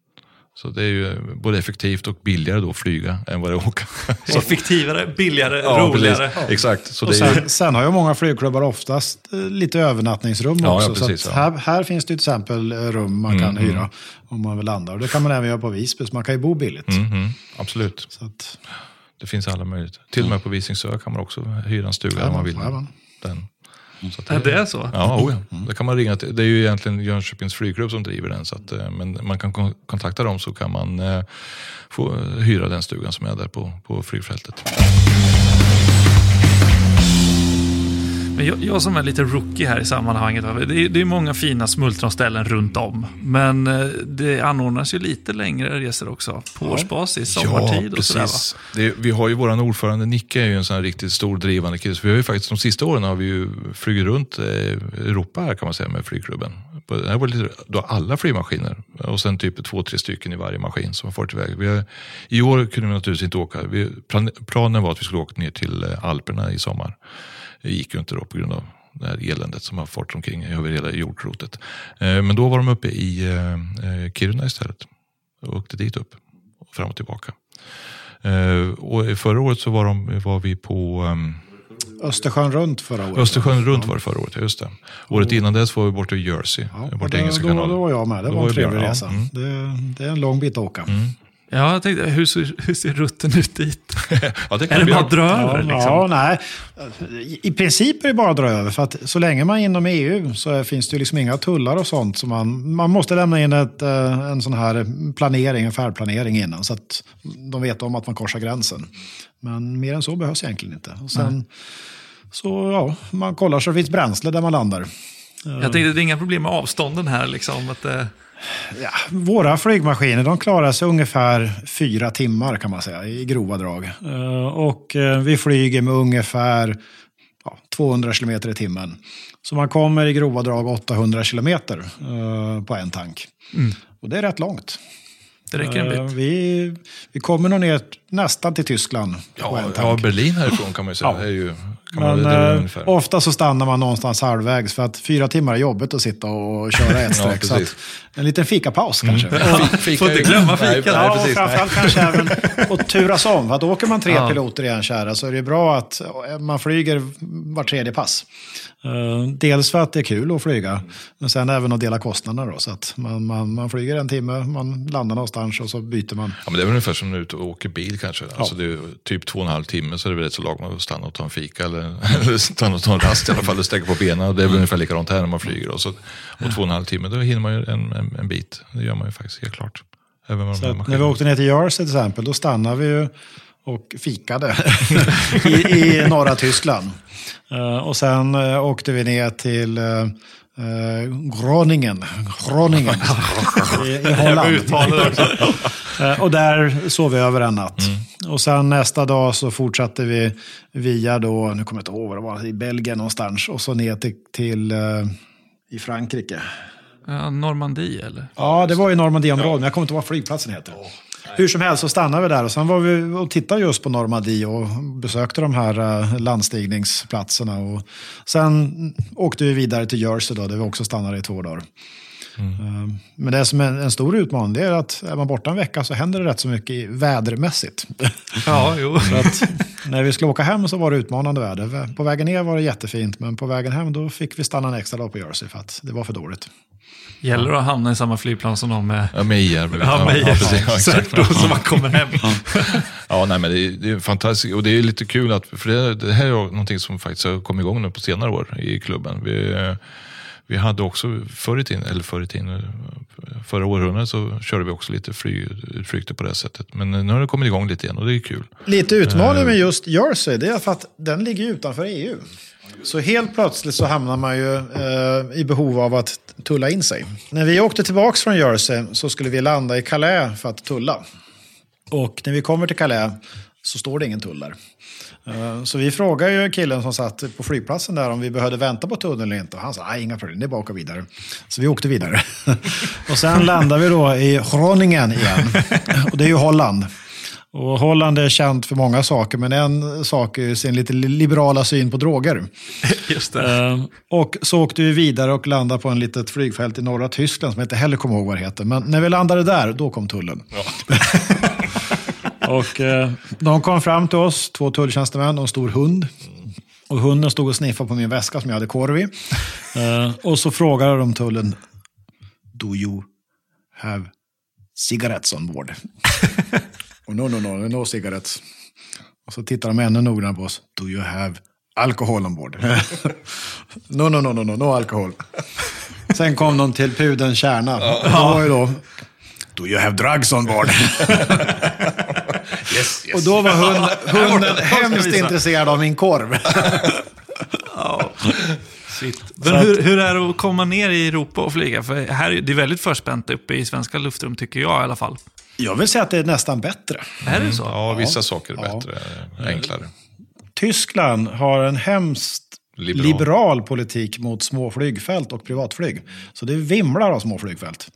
så det är ju både effektivt och billigare då att flyga än vad det är att åka. Så, Effektivare, billigare, ja, roligare. precis. Exakt. Så Och är ju, sen, sen har ju många flygklubbar oftast eh, lite övernattningsrum Ja, också. ja, så precis, ja. här, här finns det till exempel eh, rum man kan hyra om man vill landa. Och det kan man även göra på Visby, så man kan ju bo billigt. Mhm, absolut. Så att, Det finns alla möjligheter. Till och med på Visingsö kan man också hyra en stuga om man vill. Den. Så att Ja, det är så? Ja, oh ja. Det kan man ringa till. Det är ju egentligen Jönköpings flygklubb som driver den. Så att, eh, men man kan kon- kontakta dem så kan man eh, få hyra den stugan som är där på, på flygfältet. Men jag, jag som är lite rookie här i sammanhanget, det är, det är många fina smultronställen runt om. Men eh, det anordnas ju lite längre resor också, på årsbasis, sommartid och sådär. Det, vi har ju våran ordförande Nicke är ju en sån här riktigt stor drivande kille. Vi har ju faktiskt de sista åren har vi ju flugit runt eh, Europa här kan man säga med flygklubben. Det här var lite, då alla flygmaskiner och sen typ två, tre stycken i varje maskin som har farit iväg. Vi har, I år kunde vi naturligtvis inte åka. Vi, plan, planen var att vi skulle åka ner till eh, Alperna i sommar. Det gick ju inte då på grund av det här eländet som har fart omkring över hela jordklotet. Eh, Men då var de uppe i eh, eh, Kiruna istället och åkte dit upp, fram och tillbaka. Och förra året så var, de, var vi på Östersjön runt förra året. Östersjön runt var det förra året, just det. Året innan dess var vi borta i Jersey, Ja, och borta i Engelska kanalen. då var jag med. Det Då var en trevlig med, ja. resa. Mm. Det, det är en lång bit att åka. Ja, jag tänkte, hur ser, hur ser rutten ut dit? ja, det Är kan det vi bara att dra över? Ja, Liksom? ja, nej. I- princip är det bara att dra över. För att så länge man är inom EU så är- finns det ju liksom inga tullar och sånt. Så man, man måste lämna in ett, eh, en sån här planering, en färdplanering innan. Så att de vet om att man korsar gränsen. Men mer än så behövs egentligen inte. Och sen, så ja, man kollar så det finns bränsle där man landar. Jag tänkte, det är inga problem med avstånden här. Liksom, att, eh, Ja, våra flygmaskiner de klarar sig ungefär fyra timmar kan man säga i grova drag. Eh, Och eh, vi flyger med ungefär ja, 200 kilometer i timmen. Så man kommer i grova drag 800 kilometer eh, på en tank. Och det är rätt långt. det räcker en bit. Vi, vi kommer nog ner nästan till Tyskland på en Ja, tank. ja, Berlin härifrån kan man ju säga. Ja. Det är ju, Men eh, ofta så stannar man någonstans halvvägs för att fyra timmar är jobbigt att sitta och köra ett streck. så att precis. en liten fikapaus kanske. Fika Får inte glömma Nej, fika. Nej, Ja, och precis, nej. framförallt kanske även att turas om. För att åker man tre Ja. piloter i en kärra så är det bra att man flyger var tredje pass. Eh, Dels för att det är kul att flyga, men sen även att dela kostnaderna. Då, så att man, man, man flyger en timme, man landar någonstans och så byter man. Ja, men det är väl ungefär som när du åker bil kanske. Alltså det är typ två och en halv timme så är det väl rätt så lagom att stanna och ta en fika eller, eller stanna och ta en rast i alla fall och sträcka på benen. Och det är väl ungefär likadant här när man flyger. Och, så, och två och en halv timme, då hinner man ju en, en, en bit. Det gör man ju faktiskt helt klart. Även med de Så här när vi åkte ner till Jersey till exempel, då stannade vi ju och fikade i, i norra Tyskland. Eh, och sen eh, åkte vi ner till uh, Groningen, Groningen i, i Holland. Eh, och där sov vi över en natt. Och sen nästa dag så fortsatte vi via då, nu kommer jag inte ihåg vad det var, i Belgien någonstans. Och så ner till, till eh, i Frankrike. Ja, Normandie eller? Ja, det var i Normandieområdet, men jag kommer inte ihåg vad flygplatsen heter. Hur som helst så stannade vi där och sen var vi och tittade just på Normandie och besökte de här eh, landstigningsplatserna. Och sen åkte vi vidare till Jersey då, där vi också stannade i två dagar. Eh, Men det som är en stor utmaning det är att är man borta en vecka så händer det rätt så mycket vädermässigt. Ja, jo. Så att när vi skulle åka hem så var det utmanande väder. På vägen ner var det jättefint, men på vägen hem då fick vi stanna en extra dag på Jersey för att det var för dåligt. Gäller det att hamna i samma flygplan som de med... Ja, med IR. Ja, med ja, precis, ja, exakt. Då, så man kommer hem. Ja, nej, men det är, det är fantastiskt och det är lite kul att, för det, det här är någonting som faktiskt har kommit igång nu på senare år i klubben. Vi, vi hade också förr i tiden, eller förr i tiden, eh, förra århundradet så körde vi också lite flygutflykter på det sättet. Men nu har det kommit igång lite igen och det är kul. Lite utmaning med just Jersey, det är för att den ligger utanför EU. Så helt plötsligt så hamnar man ju eh, i behov av att tulla in sig. När vi åkte tillbaka från Jersey så skulle vi landa i Calais för att tulla. Och när vi kommer till Calais så står det ingen tull där. Eh, Så vi frågade ju killen som satt på flygplatsen där om vi behövde vänta på tunneln eller inte. Och han sa nej, inga problem, det är bara att åka vidare. Så vi åkte vidare. Och sen landade vi då i Groningen igen. Och det är ju Holland. Och Holland är känt för många saker, men en sak är sin lite liberala syn på droger. Just det. Eh, och så åkte vi vidare och landade på en litet flygfält i norra Tyskland som jag inte heller kommer ihåg vad det heter. Men när vi landade där, då kom tullen. Och eh, de kom fram till oss, två tulltjänstemän och en stor hund. Och hunden stod och sniffade på min väska som jag hade korv i. Eh, och så frågade de tullen, Do you have cigarettes on board? och no, no, no, no cigarettes. Och så tittar de ännu noggrannare på oss. Do you have alcohol on board? no, no, no, no, no, no alkohol. Sen kom de till pudelns kärna. Det var ju då, Do you have drugs on board? Yes, yes. Och då var hund, hunden hemskt intresserad av min korv. Men hur, hur är det att komma ner i Europa och flyga? För här, är- det är väldigt förspänt uppe i svenska luftrum, tycker jag i alla fall. Jag vill säga att det är nästan bättre. Är det så? Ja, vissa saker är Ja. bättre, enklare. Tyskland har en hemskt Liberal. liberal. politik mot små flygfält och privatflyg. Så det vimlar av små flygfält.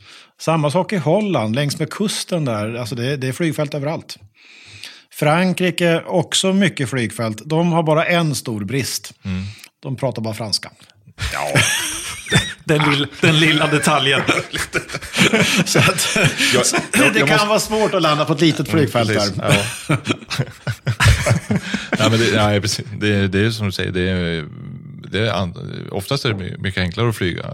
Samma sak i Holland, längs med kusten där. Alltså det, är- det är flygfält överallt. Frankrike, också mycket flygfält. De har bara en stor brist. De pratar bara franska. Ja, Den, lill, den lilla detaljen. Så att, jag, det, det kan vara svårt att landa på ett litet flygfält precis. där. Ja. men det, precis. Det, det är som du säger, det är, det är, oftast är det mycket enklare att flyga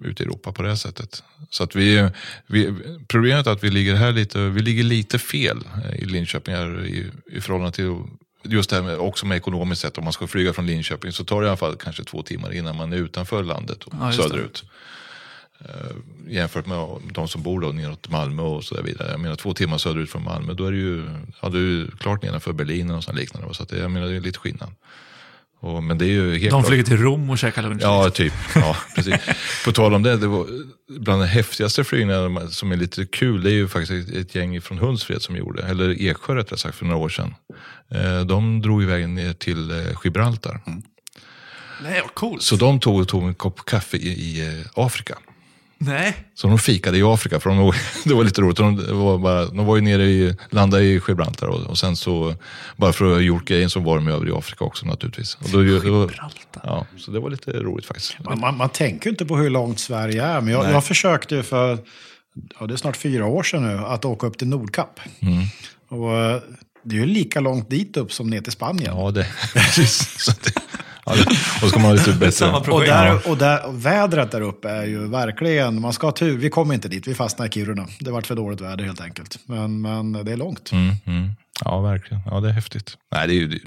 ut i Europa på det sättet. Så att vi, vi, problemet är att vi ligger här lite, vi ligger lite fel i Linköping här i, i förhållande till Just det här med, också med ekonomiskt sett, om man ska flyga från Linköping så tar det i alla fall kanske två timmar innan man är utanför landet och Ja, söderut. Eh, jämfört med de som bor då neråt Malmö och så där vidare. Jag menar två timmar söderut från Malmö, då är det ju, ja, du är ju klart nedanför Berlin och sånt liknande. Så att det, jag menar, det är lite skillnad. Och, men det är ju helt De klart. flyger till Rom och käkar lunch. Ja, typ. Ja, precis. På tal om det, det var bland de häftigaste flygningarna som är lite kul, det är ju faktiskt ett- gäng från Hultsfred som gjorde, eller Eksjö rättare sagt, för några år sedan. Eh, De drog iväg ner till eh, Gibraltar. Nej, vad coolt. Så de tog, tog en kopp kaffe i, i eh, Afrika. Nej. Så de fikade i Afrika, för de, det var lite roligt. De, var bara, de var ju nere i, landade i Gibraltar och, och sen så, bara för att ha gjort grejen så var de över i Afrika också naturligtvis. Och då, Gibraltar. ja, så det var lite roligt faktiskt. Man, man, man tänker inte på hur långt Sverige är, men jag, jag försökte ju för, ja, det är snart fyra år sedan nu, att åka upp till Nordkapp. Och eh, det är ju lika långt dit upp som ner till Spanien. Ja, det, precis. Ja, och så ska man ha lite bättre... Och, där, och, där, och vädret där uppe är ju verkligen, man ska ha tur. Vi kom inte dit, vi fastnade i Kiruna. Det var för dåligt väder helt enkelt. Men, men det är långt. Mm, mm. Ja, verkligen. Ja, det är häftigt. Nej, det är, det,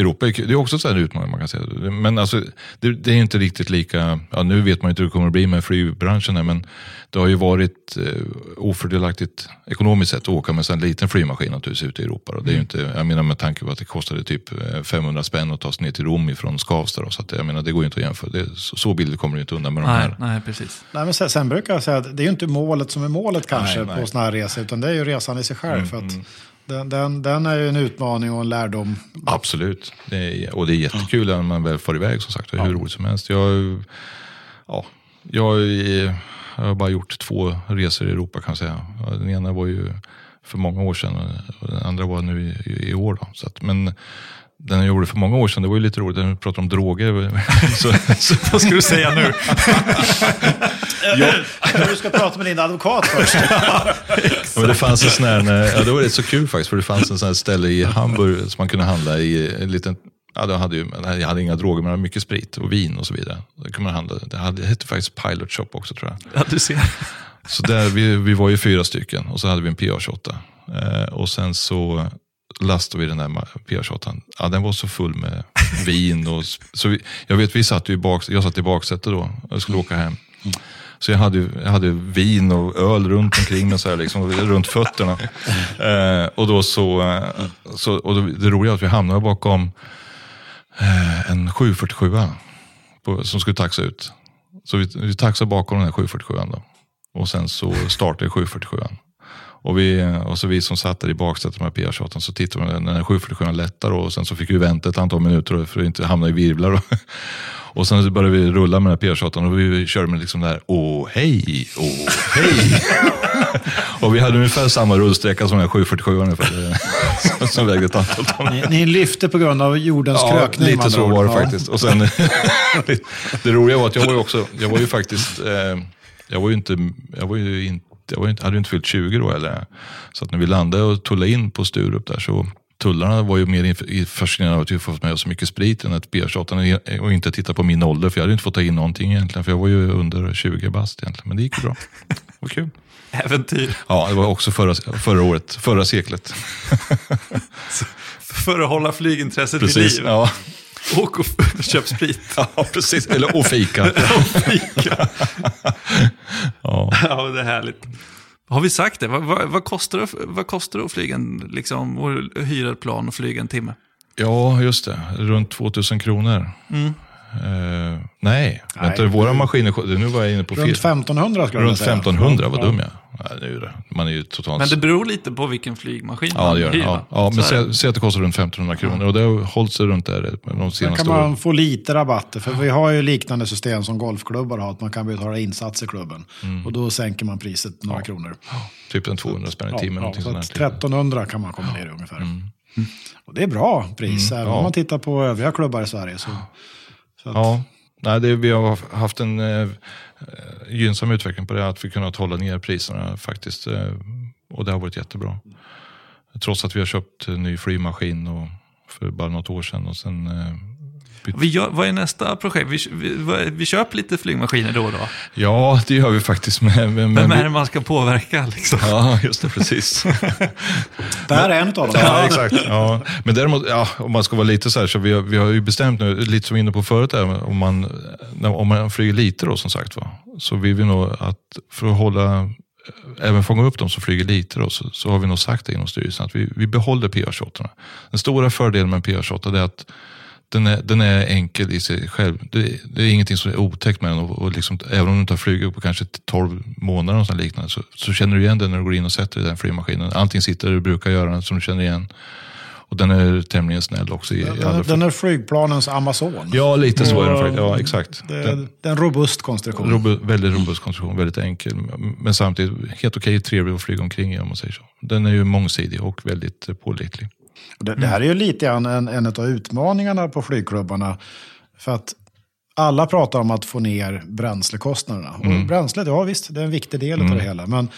Europa är, det är också en utmaning man kan säga. Men alltså, det, det är inte riktigt lika, ja, nu vet man inte hur det kommer att bli med flygbranschen men det har ju varit eh, ofördelaktigt ekonomiskt sett att åka med en liten flygmaskin naturligtvis ute i Europa. Och det är ju inte, jag menar med tanke på att det kostade typ eh, 500 spänn att ta sig ner till Rom ifrån Skavsta. Då, så att, jag menar, det går ju inte att jämföra. Det, så, så billigt kommer du inte undan med de Nej, här. nej, precis. Nej, men sen, sen brukar jag säga att det är ju inte målet som är målet kanske Nej, nej. på sådana här resor, utan det är ju resan i sig själv. för att den, den, den är ju en utmaning och en lärdom. Absolut. Det är, och det är jättekul när man väl får iväg som sagt. Hur roligt som helst. Jag, ja, jag, jag har bara gjort två resor i Europa kan jag säga. Ja, Den ena var ju för många år sedan och den andra var nu i, i år. Då. Så att, men den jag gjorde för många år sedan, det var ju lite roligt. Den pratade om droger. så, så, Vad ska du säga nu? Du ska prata med din advokat först. Ja, men det fanns en sån här, ja, det var rätt så kul faktiskt, för det fanns en sån här ställe i Hamburg som man kunde handla i en liten Ja, de hade ju, jag hade inga droger, men de hade mycket sprit och vin och så vidare. Då kunde man handla. Det, hade, det hette faktiskt Pilot Shop också tror jag. Ja, du ser. Så där, vi, vi var ju fyra stycken och så hade vi en PA28. Eh, och sen så lastade vi den där PA28. Ja, den var så full med vin. Och, så vi, jag vet, vi satt ju i bak, jag satt i baksätet då och skulle åka hem. Så jag hade, jag hade vin och öl runt omkring mig, så här, liksom, runt fötterna. Eh, och då så, eh, så och då, det roliga är att vi hamnade bakom eh, en 747 på, som skulle taxa ut. Så vi, vi taxade bakom den här 747 då. Och sen så startade 747 och, vi, och så vi som satt där i baksätet med PA28 så tittade vi när 747 lättade och sen så fick vi vänta ett antal minuter för att inte hamna i virvlar. Och sen så började vi rulla med den här PR-shotan och vi körde med liksom det här, åh hej, åh hej. och vi hade ungefär samma rullsträcka som den här 747 ungefär, som- som vägde ett antal ton. Ni, ni lyfte på grund av jordens Ja, krökning. lite så var det Ja. faktiskt. Och sen, det roliga var att jag var ju också, jag var ju faktiskt, eh, jag var ju inte, jag var ju inte, jag var ju inte, hade ju inte fyllt 20 då eller. Så att när vi landade och tullade in på Sturup där så Tullarna var ju mer fascinerade av att vi fått med oss så mycket sprit än ett PR-shottan och inte titta på min ålder för jag hade inte fått ta in någonting egentligen för jag var ju under 20 bast egentligen. Men det gick bra. Det var kul. Äventyr. Ja, det var också förra, förra året, förra seklet. För att hålla flygintresset vid liv. Ja. Åk och köp sprit. ja, precis. Eller och fika. Fika. Ja. Ja, det är härligt. Har vi sagt det? Vad, vad, vad, kostar, det vad kostar det att flyga en, liksom, och hyra ett plan och flyga en timme? Ja, just det. Runt 2000 kronor. Mm. Eh, nej, Nej. vänta, våra maskiner, nu var jag inne på fel. Runt 1500 skulle jag Runt säga. 1500, vad Ja. dum jag är. Nej, nu är det. Man är ju totalt... Men det beror lite på vilken flygmaskin ja, man det gör det. hyr. Ja, ja, men säg, säg att det kostar runt 1500 kronor och det har hållit sig runt där de Sen senaste kan man åren. få lite rabatter, för vi har ju liknande system som golfklubbar har, att man kan betala insats i klubben. Mm. Och då sänker man priset några kronor. Typ en 200 spänn i Ja, timmen. ja, där. 1300 kan man komma ner i ungefär. Och det är bra pris, även Mm. ja. om man tittar på övriga klubbar i Sverige. Så, så att, Ja, nej, det, vi har haft en eh, eh gynnsam utveckling på det, att vi kunnat hålla ner priserna faktiskt. Eh, och det har varit jättebra. Trots att vi har köpt en ny flygmaskin och, för bara något år sedan. Och sen, eh, vi gör, vad är nästa projekt? Vi, vi, vi köper lite flygmaskiner då och då. ja, det gör vi faktiskt. Med, med, med, Vem är det man ska påverka? Liksom? Ja, just det, precis. det här är en av dem. Ja, exakt. Ja. Men däremot, ja, om man ska vara lite så här, så vi har, vi har ju bestämt nu, lite som vi var inne på förut, där, om, man, om man flyger lite då som sagt va, så vill vi nog att för att hålla, även fånga upp de som flyger lite då, så, så har vi nog sagt det inom styrelsen att vi, vi behåller PR-shotarna. Den stora fördelen med en PR-shota är att den är, den är enkel i sig själv. Det, det är ingenting som är otäckt med den. Och, och liksom, även om du inte har flugit på kanske 12 månader och sånt liknande, så, så känner du igen den när du går in och sätter dig i den flygmaskinen. Allting sitter där du brukar göra, som du känner igen. Och den är tämligen snäll också. I, i alla Den, den är flygplanens Amazon. Ja, lite så är den faktiskt. Ja, exakt. Det, Den, det är en robust konstruktion. robu, väldigt robust konstruktion, väldigt enkel. Men samtidigt helt okej, trevlig att flyga omkring i om man säger så. Den är ju mångsidig och väldigt eh, pålitlig. Det, det här är ju lite grann en, en av utmaningarna på flygklubbarna. För att alla pratar om att få ner bränslekostnaderna. Och bränslet, ja visst, det är en viktig del av det hela. Men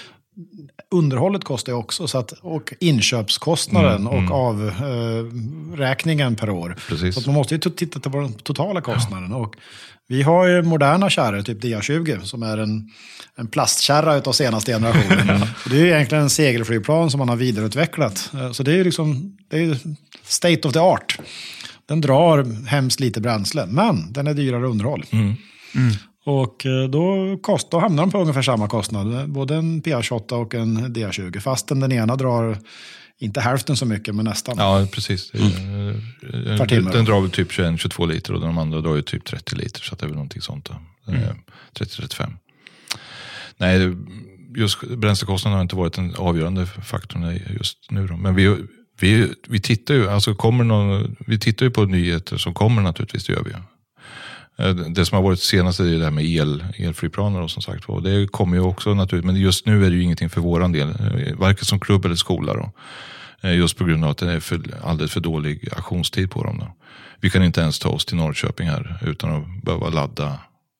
underhållet kostar ju också. Så att, och inköpskostnaden och avräkningen per år. Precis. Så man måste ju titta på den totala kostnaden. Och vi har ju moderna kärror, typ DA20, som är en, en plastkärra av senaste generationen. Och det är ju egentligen en segelflygplan som man har vidareutvecklat. Eh, Så det är ju liksom, det är state of the art. Den drar hemskt lite bränsle, men den är dyrare underhåll. Och eh, då, kost, då hamnar de på ungefär samma kostnad, både en PR28 och en DA20. Fastän den ena drar inte hälften så mycket, men nästan. Ja, precis. Eh, Per timme. Den drar väl typ 21-22 liter och de andra drar ju typ 30 liter. Så att det är väl någonting sånt. Är 30-35. Nej, det- just bränslekostnaden har inte varit den avgörande faktorn just nu. Då. Men vi, vi, vi, tittar ju, alltså kommer någon, vi tittar ju på nyheter som kommer naturligtvis, det gör vi. Eh, det som har varit senast är det här med el, elflygplaner och som sagt och Det kommer ju också naturligtvis, men just nu är det ju ingenting för våran del. Eh, varken som klubb eller skola. Då. Eh, just på grund av att det är för, alldeles för dålig aktionstid på dem. Då. Vi kan inte ens ta oss till Norrköping här utan att behöva ladda.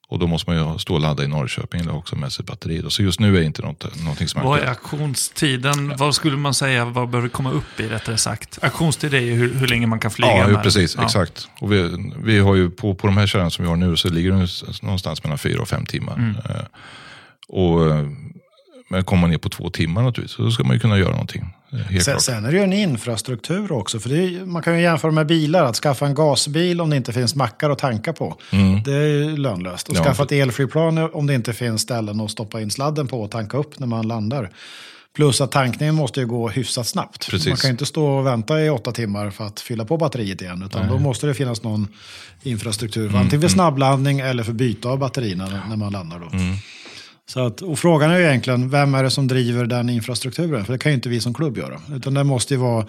Och då måste man ju stå och ladda i Norrköping eller också med sig batteri. Då. Så just nu är det inte något, någonting som är Vad är aktuellt. aktionstiden? Vad skulle man säga, vad vi komma upp i rättare sagt? Aktionstid är ju hur, hur länge man kan flyga. Ja, ju precis. Ja. Exakt. Och vi, vi har ju på, på de här kärrorna som vi har nu så ligger det någonstans mellan fyra och fem timmar. Mm. Eh, och, eh, men kommer man ner på två timmar naturligtvis, så ska man ju kunna göra någonting. Sen, sen är det ju en infrastruktur också. För är, man kan ju jämföra med bilar. Att skaffa en gasbil om det inte finns mackar att tanka på. Det är ju lönlöst. Och Ja, skaffa ett elflygplan om det inte finns ställen att stoppa in sladden på och tanka upp när man landar. Plus att tankningen måste ju gå hyfsat snabbt. Precis. Man kan ju inte stå och vänta i åtta timmar för att fylla på batteriet igen. Utan då måste det finnas någon infrastruktur. Mm, Antingen för snabbladdning eller för byte av batterierna när- man landar. Då. Så att, och frågan är ju egentligen, vem är det som driver den infrastrukturen? För det kan ju inte vi som klubb göra. Utan det måste ju vara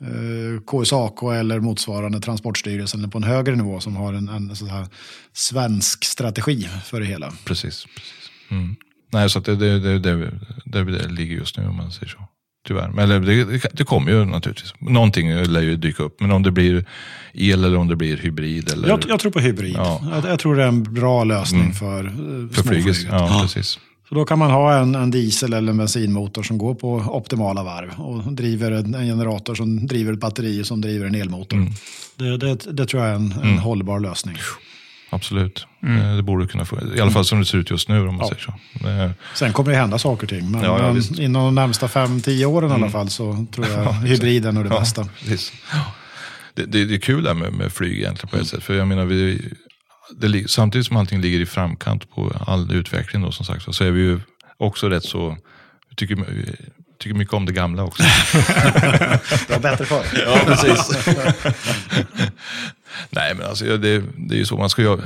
eh, KSAK eller motsvarande Transportstyrelsen eller på en högre nivå som har en, en sån här svensk strategi för det hela. Precis. precis. Mm. Nej, så att det, det, det, det, det, det ligger just nu om man säger så. Tyvärr. Men eller, det, det kommer ju naturligtvis. Någonting lär ju dyka upp. Men om det blir el eller om det blir hybrid. Eller... Jag, jag tror på hybrid. Ja. Jag, jag tror det är en bra lösning för, eh, för flyget. småflyget. Ja, precis. Så då kan man ha en, en diesel eller en bensinmotor som går på optimala varv och driver en, en generator som driver ett batteri som driver en elmotor. Mm. Det, det, det tror jag är en, en hållbar lösning. Absolut. Eh, Det borde kunna få. I alla fall som det ser ut just nu om man Ja. säger så. Eh, Sen kommer det hända saker och ting. Men, Ja, ja. Mm. inom de närmsta 5-10 åren i alla fall så tror jag hybriden är det bästa. Det, det, det är kul där med, med flyg egentligen på ett sätt. För jag menar, vi, det, samtidigt som allting ligger i framkant på all utveckling då, som sagt, så är vi ju också rätt så, tycker, tycker mycket om det gamla också. Det var bättre förr. Ja, precis. Nej, men alltså, det, det är ju så man ska göra.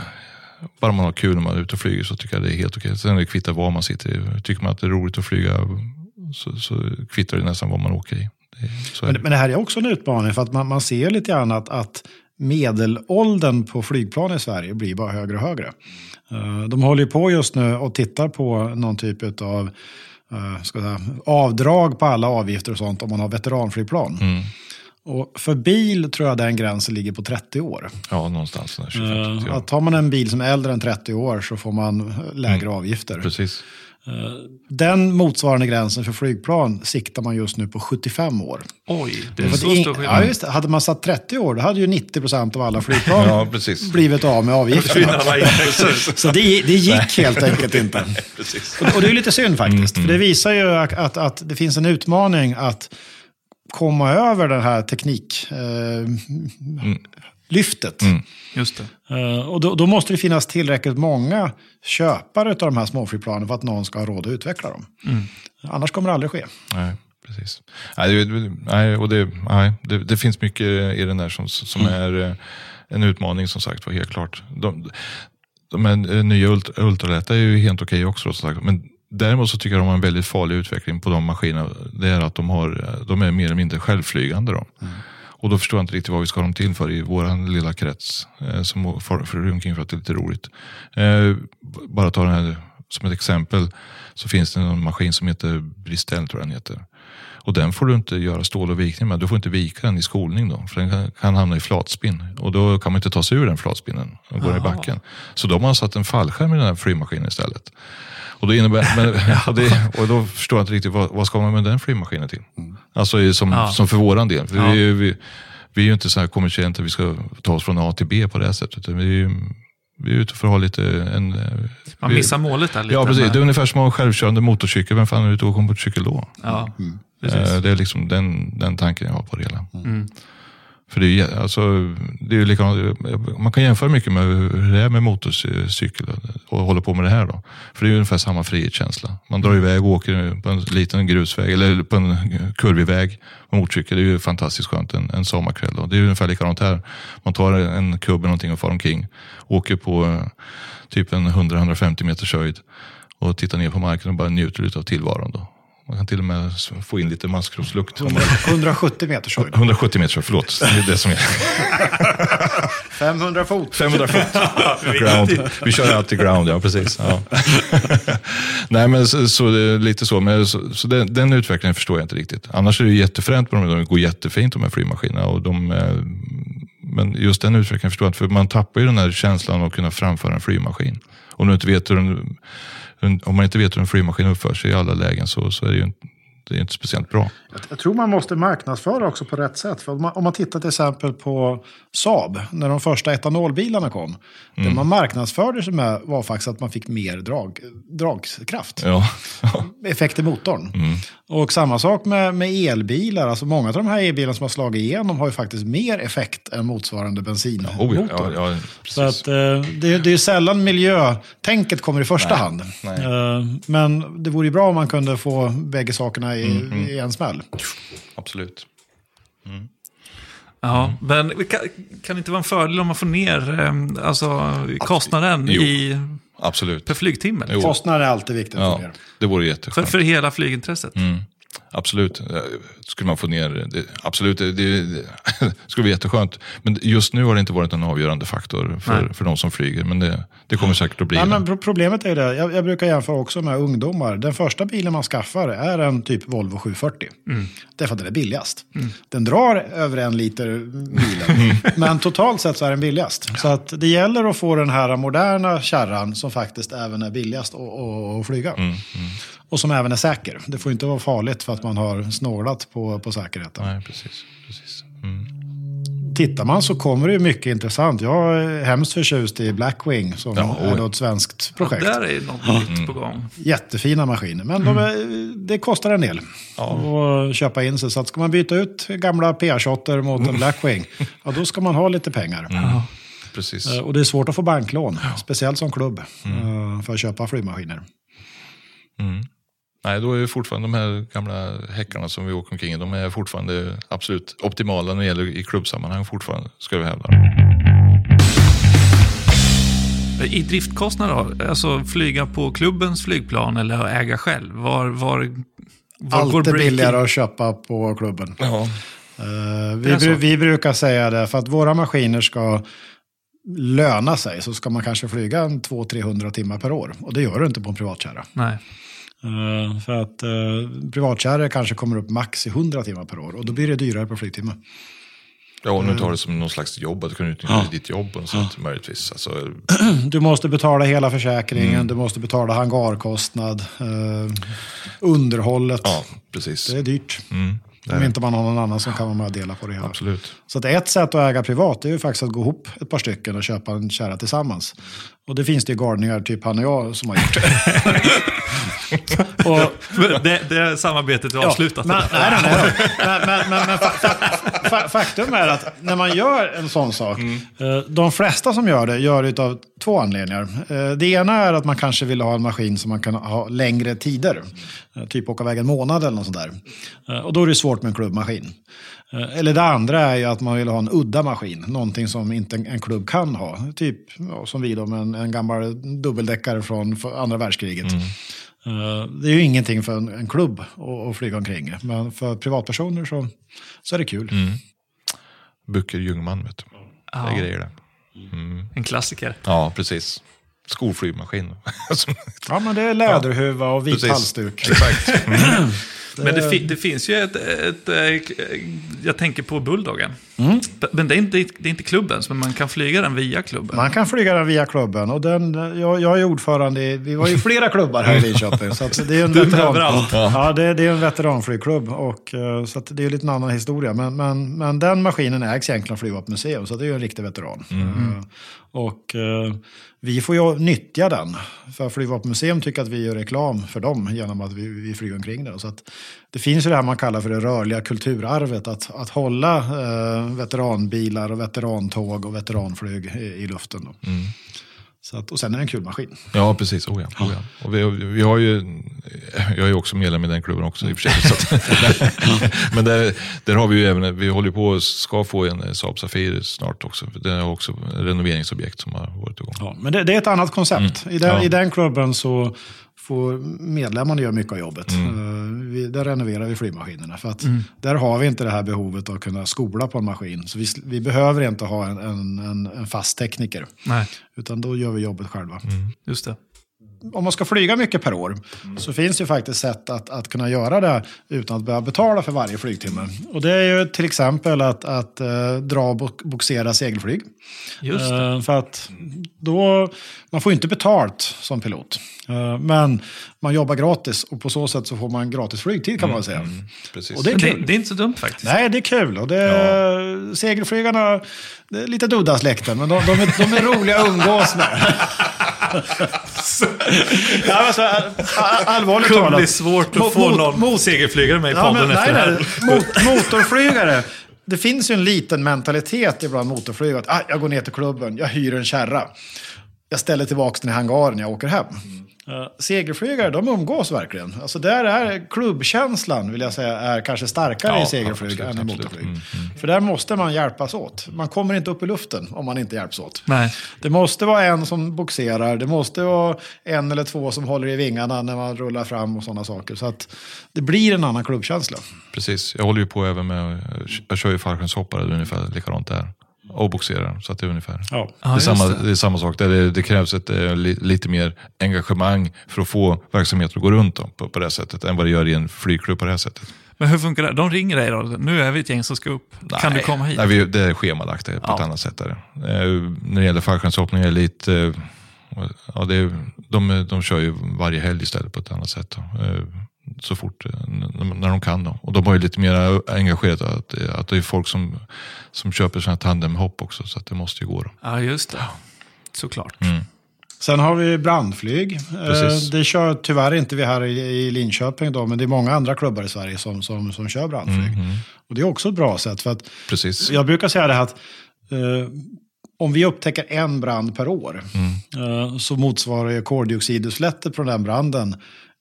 Bara man har kul när man är ute och flyger så tycker jag det är helt okej. Sen är det kvittar var man sitter. Tycker man att det är roligt att flyga så, så kvittar det nästan vad man åker i. Det, Men, det. men det här är också en utmaning för att man, man ser lite grann att, att medelåldern på flygplan i Sverige blir bara högre och högre. Eh, De håller på just nu och tittar på någon typ av eh, ska säga, avdrag på alla avgifter och sånt om man har veteranflygplan. Mm. Och för bil tror jag den gränsen ligger på 30 år. Ja, någonstans där 25 Eh, ja. Att har man en bil som är äldre än 30 år så får man lägre avgifter. Precis. Den motsvarande gränsen för flygplan siktar man just nu på 75 år. Oj, det är så stor ja, skillnad. just det. Hade man satt 30 år, då hade ju 90 procent av alla flygplan Ja, blivit av med avgifterna. Så det, det gick helt enkelt inte. precis. Och, och det är lite synd faktiskt. Mm, För det visar ju att, att, att det finns en utmaning att komma över det här tekniklyftet. Eh. Mm. Just det. Eh, och då, då måste det finnas tillräckligt många köpare av de här småflygplanen för att någon ska ha råd att utveckla dem. Annars kommer det aldrig ske. Nej, precis. Nej, och det, nej, det, det finns mycket i den där som, som är eh, en utmaning som sagt var helt klart. De, de här eh, nya ult, ultralätta är ju helt okej också. Som sagt. Men däremot så tycker jag de har en väldigt farlig utveckling på de maskinerna. Det är att de, har, de är mer eller mindre självflygande. Då. Och då förstår jag inte riktigt vad vi ska ha dem till för i vår lilla krets. Eh, som far för omkring för att det är lite roligt. Eh, bara ta den här som ett exempel. Så finns det en maskin som heter Bristell tror jag den heter. Och den får du inte göra stål och vikning med. Du får inte vika den i skolning då. För den kan, kan hamna i flatspinn. Och då kan man inte ta sig ur den flatspinnen och gå i backen. Så då har man satt en fallskärm i den här flygmaskinen istället. Och då, innebär, men, och det, och då förstår jag inte riktigt vad, vad ska man med den flygmaskinen till? Alltså i- som, Ja. som för våran del. För Ja. vi, vi, vi är ju inte så här kommersiellt att vi ska ta oss från A till B på det här sättet. Vi, är ju- vi är ute för att ha lite... En, Man vi- missar målet där lite. Ja, precis. med- Det är ungefär som en självkörande motorcykel. Vem fan är ute och åker motorcykel då? Ja, precis. Eh, Det är liksom den, den tanken jag har på det hela. Mm. För det är, ju- alltså, det är likadant, man kan jämföra mycket med hur det är med motorcykel och hålla på med det här. Då. För det är ju ungefär samma frihetskänsla. Man drar iväg och åker på en liten grusväg eller på en kurvig väg med motorcykel. Det är ju fantastiskt skönt en, en sommarkväll. Då. Det är ju ungefär likadant här. Man tar en kubb eller någonting och far omkring. Åker på eh, typ en 100-150 meters höjd och tittar ner på marken och bara njuter av tillvaron. Då. Man kan till och med få in lite maskroslukt. om man- 170 meters höjd. 170 meter, förlåt. Det är det som är. 500 fot. 500 fot. ground. Vi kör alltid ground, ja precis. Ja. Nej men så, så lite så, men så, så den, den utvecklingen förstår jag inte riktigt. Annars är det jättefränt med dem, de går jättefint de här flygmaskinerna. Och de, eh, men just den utvecklingen förstår jag inte, för man tappar ju den här känslan av att kunna framföra en flygmaskin. Om, du inte vet hur en, om man inte vet hur en flygmaskin uppför sig i alla lägen så, så är det ju inte, det är inte speciellt bra. Jag tror man måste marknadsföra också på rätt sätt. För om man, om man tittar till exempel på Saab, när de första etanolbilarna kom. Det man marknadsförde sig med var faktiskt att man fick mer drag, dragkraft. Ja. Effekt i motorn. Och samma sak med, med elbilar. Alltså många av de här elbilarna som har slagit igenom har ju faktiskt mer effekt än motsvarande bensinmotor. Oh, ja, ja, Så att, eh, det, det är sällan miljötänket kommer i första hand. nej. Eh, men det vore ju bra om man kunde få bägge sakerna i, Mm, i en smäll. Absolut. Ja, men kan, kan det inte vara en fördel om man får ner eh, alltså, kostnaden Jo. i... absolut. per flygtimme. Jo. Kostnader är alltid viktigt Ja, för det vore För, jätteskönt. för hela flygintresset. Mm. Absolut. Eh, Skulle man få ner det, absolut, det, det, det skulle vara jätteskönt. Men just nu har det inte varit en avgörande faktor för, Nej. för de som flyger. Men det, det kommer säkert att bli det. men pro- problemet är det, jag, jag brukar jämföra också med ungdomar. Den första bilen man skaffar är en typ Volvo 740. Därför att den är billigast. Den drar över en liter bilen, men totalt sett så är den billigast. Så att det gäller att få den här moderna kärran som faktiskt även är billigast att- att att flyga. Och som även är säker. Det får inte vara farligt för att man har snålat på, på säkerheten. Nej, precis. precis. Mm. Tittar man så kommer det ju mycket intressant. Jag är hemskt förtjust i Blackwing som Ja, är då ett svenskt Ja, projekt. där är något nytt på gång. Jättefina maskiner, men de är, det kostar en del att köpa in sig. Så att ska man byta ut gamla PA-28 mot en Blackwing, ja, då ska man ha lite pengar. precis. Eh, Och det är svårt att få banklån, speciellt som klubb, eh, för att köpa flygmaskiner. Mm. Nej, då är det fortfarande de här gamla häckarna som vi åker omkring i, de är fortfarande absolut optimala när det gäller i klubbsammanhang fortfarande, ska vi hävda. I driftkostnader då? Alltså flyga på klubbens flygplan eller äga själv? Var, var, var Allt går är billigare att köpa på klubben. Ja, är vi, vi brukar säga det, för att våra maskiner ska löna sig så ska man kanske flyga en 200-300 timmar per år. Och det gör du inte på en privatkärra. Nej. Uh, för att uh, privatkärror kanske kommer upp max i 100 timmar per år och då blir det dyrare per flygtimme. ja om du tar det som någon slags jobb, att du kan utnyttja i ditt jobb och sånt möjligtvis. Alltså, Du måste betala hela försäkringen, du måste betala hangarkostnad, uh, underhållet. ja, precis. Det är dyrt. Mm, det Om inte man har någon annan som kan vara med och dela på det hela. Absolut. Så att ett sätt att äga privat är ju faktiskt att gå ihop ett par stycken och köpa en kärra tillsammans. Och det finns det ju galningar, typ han och jag, som har gjort. och, Det, det samarbetet är avslutat. men, nej, nej, nej, men, men, men, men fa, fa, fa, faktum är att när man gör en sån sak, eh, de flesta som gör det gör det av två anledningar. Eh, Det ena är att man kanske vill ha en maskin som man kan ha längre tider. Eh, Typ åka iväg en månad eller något sånt där. Och då är det svårt med en klubbmaskin. Eh, Eller det andra är ju att man vill ha en udda maskin, någonting som inte en- klubb kan ha. Typ ja, som vi då med en, en gammal dubbeldäckare från andra världskriget. Eh, Det är ju ingenting för en, en klubb att, att flyga omkring. Men för privatpersoner så, så är det kul. Booker Ljungman, vet du. Det Ja. är grejer det. En klassiker. Ja, precis. Skolflygmaskin. Ja, men det är läderhuva och vit halsduk. Exakt. Mm. Men det, fi, det finns ju ett, ett, eh, Jag tänker på Bulldoggen. Mm. Men det är, inte, det är inte klubbens, men man kan flyga den via klubben. Man kan flyga den via klubben. Och den, jag, jag är ordförande i, vi har ju flera klubbar här i Linköping. Så det är en Du veteran, överallt. Ja, det, det är en veteranflygklubb. Och, eh, så det är lite en annan historia. Men, men, men den maskinen ägs egentligen av Flygvapenmuseum. Så det är ju en riktig veteran. Eh, och eh, vi får ju nyttja den. För Flygvapenmuseum tycker att vi gör reklam för dem genom att vi, vi flyger omkring den. Så att det finns ju det här man kallar för det rörliga kulturarvet. Att, att hålla eh, veteranbilar och veterantåg och veteranflyg i, i luften. Då. Mm. Så att, och sen är det en kul maskin. Ja, precis. Oh ja, oh ja. Och vi, vi har ju, jag är också medlem i den klubben också i och för sig. Men där, där har vi ju även, vi håller på och ska få en Saab Safir snart också. Det är också ett renoveringsobjekt som har varit igång. Ja, men det, det är ett annat koncept. I, den, Ja. I den klubben så får medlemmarna göra mycket av jobbet. Eh, vi, där renoverar vi flygmaskinerna. För att där har vi inte det här behovet att kunna skola på en maskin. Så vi, vi behöver inte ha en, en, en, fast tekniker. Nej, Utan då gör vi jobbet själva. just det. Om man ska flyga mycket per år så finns det ju faktiskt sätt att, att kunna göra det utan att behöva betala för varje flygtimme. Och det är ju till exempel att, att eh, dra och bogsera segelflyg. Just det. Eh, för att då, man får ju inte betalt som pilot. Eh, men man jobbar gratis och på så sätt så får man gratis flygtid kan man väl säga. Precis. Och det är det, det är inte så dumt faktiskt. Nej, det är kul. Och det, Segelflygarna, det är lite udda släkten, men de, de, är, de är roliga att umgås med. ja, alltså, all- all- allvarligt Det kommer bli talat. svårt att få någon mot- segelflygare med i Ja, podden men, efter nej, det här. nej. Mot, motorflygare. Det finns ju en liten mentalitet ibland motorflygare. Ah, jag går ner till klubben, jag hyr en kärra. Jag ställer tillbaka den i hangaren när jag åker hem. Uh, segelflygare, de umgås verkligen. Alltså där är klubbkänslan, vill jag säga, är kanske starkare Ja, i segelflyg absolut, än i motorflyg. Mm, För där måste man hjälpas åt. Man kommer inte upp i luften om man inte hjälps åt. Nej. Det måste vara en som boxerar, det måste vara en eller två som håller i vingarna när man rullar fram och sådana saker. Så att det blir en annan klubbkänsla. Precis, jag håller ju på även med, jag kör ju fallskärmshoppare, ungefär likadant där. Och boxerar, så att det är ungefär. Ja. Det, är samma, det. det. är samma sak, det, det krävs ett, eh, li, lite mer engagemang för att få verksamheten att gå runt då, på, på det här sättet, än vad det gör i en flygklubb på det här sättet. Men hur funkar det? De ringer dig då? Nu är vi ett gäng som ska upp. kan du komma hit? Nej, vi, det är schemalagt det är på Ja. ett annat sätt. Där. Eh, när det gäller fallskärmshoppning är lite, eh, ja, det är, de, de kör ju varje helg istället på ett annat sätt. Då. Eh, så fort, eh, när de kan. Då. Och de har ju lite mer engagerat att, att det är folk som, som köper sådana här tandemhopp också, så att det måste ju gå. Då. Ja, just det. Såklart. Sen har vi brandflyg. Eh, Precis. Det kör tyvärr inte vi här i, Linköping då, men det är många andra klubbar i Sverige som, som, som kör brandflyg. Och det är också ett bra sätt. För att Precis. jag brukar säga det här att eh, om vi upptäcker en brand per år eh, så motsvarar koldioxidutsläppet från den branden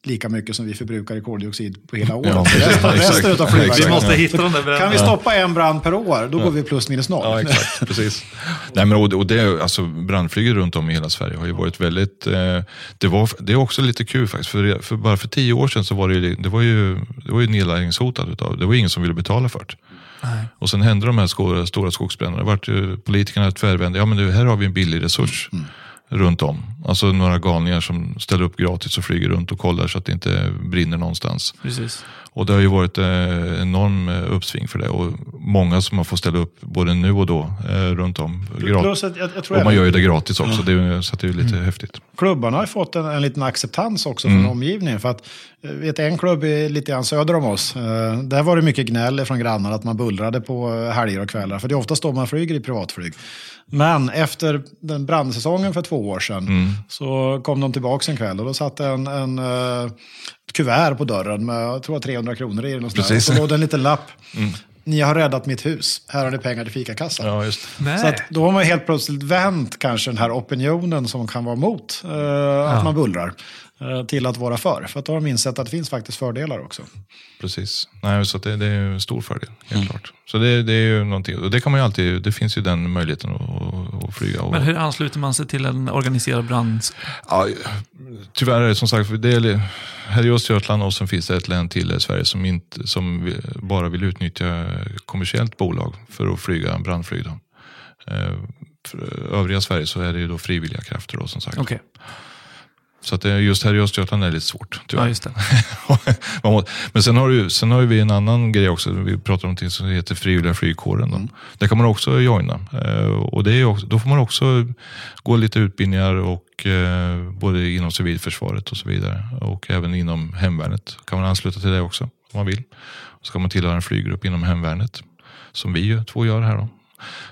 lika mycket som vi förbrukar i koldioxid på hela året. Ja, resten, resten utav Exakt. Vi flygverksamheten. måste hitta de där Kan vi bränderna. stoppa en brand per år, då går vi plus minus noll. Ja, exakt. Precis. Nej, men, och, och det, alltså, brandflyget runt om i hela Sverige har ju varit väldigt... Eh, det, var, det är också lite kul faktiskt. För, för bara för tio år sedan så var det, det var ju, det var ju nedläggningshotat. Utav, det var ingen som ville betala för det. Nej. Och sen hände de här stora, stora skogsbränderna. Det vart ju politikerna tvärvända. Ja, men du, här har vi en billig resurs runt om. Alltså några galningar som ställer upp gratis och flyger runt och kollar så att det inte brinner någonstans. Precis. Och det har ju varit eh, enorm eh, uppsving för det och många som har fått ställa upp både nu och då eh, runt om. Plus jag, jag tror och man gör ju det gratis också, det är, ju- så det är lite häftigt. klubbarna har ju fått en, en liten acceptans också Mm. från omgivningen. För att, vet en klubb är lite grann söder om oss. Eh, där var det mycket gnäll från grannar att man bullrade på helger och kvällar. För det är oftast då man flyger i privatflyg. Men efter den brandsäsongen för två år sedan Mm. så kom de tillbaka en kväll och då satt en, en kuvert på dörren med jag tror 300 kronor i. den Och, så låg det en liten lapp. Ni har räddat mitt hus. Här har ni pengar till fikakassan. Ja, just Nej. Så att då har man helt plötsligt vänt kanske den här opinionen som kan vara mot eh, att man bullrar till att vara för. För att då har de insett att det finns faktiskt fördelar också. Precis. Nej, så att det, det är en stor fördel, helt klart. Så det, det är ju någonting, och det kan man ju alltid, det finns ju den möjligheten att, att, flyga. Och, Men hur ansluter man sig till en organiserad brand? Ja, tyvärr är det som sagt, det är, här i Östergötland och sen finns det ett län till i Sverige som, inte, som bara vill utnyttja kommersiellt bolag för att flyga brandflyg. Då. Eh, För övriga Sverige så är det ju då frivilliga krafter då, som sagt. Okej, Så att just här i Östergötland är det lite svårt. Tyvärr. ja Men sen har, du, sen har vi en annan grej också. Vi pratar om någonting som heter frivilliga flygkåren. Då. Där kan man också joina. Eh, Och det är också, då får man också gå lite utbildningar och, eh, både inom civilförsvaret och så vidare. Och även inom hemvärnet kan man ansluta till det också om man vill. Så kan man tillhöra en flyggrupp inom hemvärnet. Som vi ju två gör här. Då.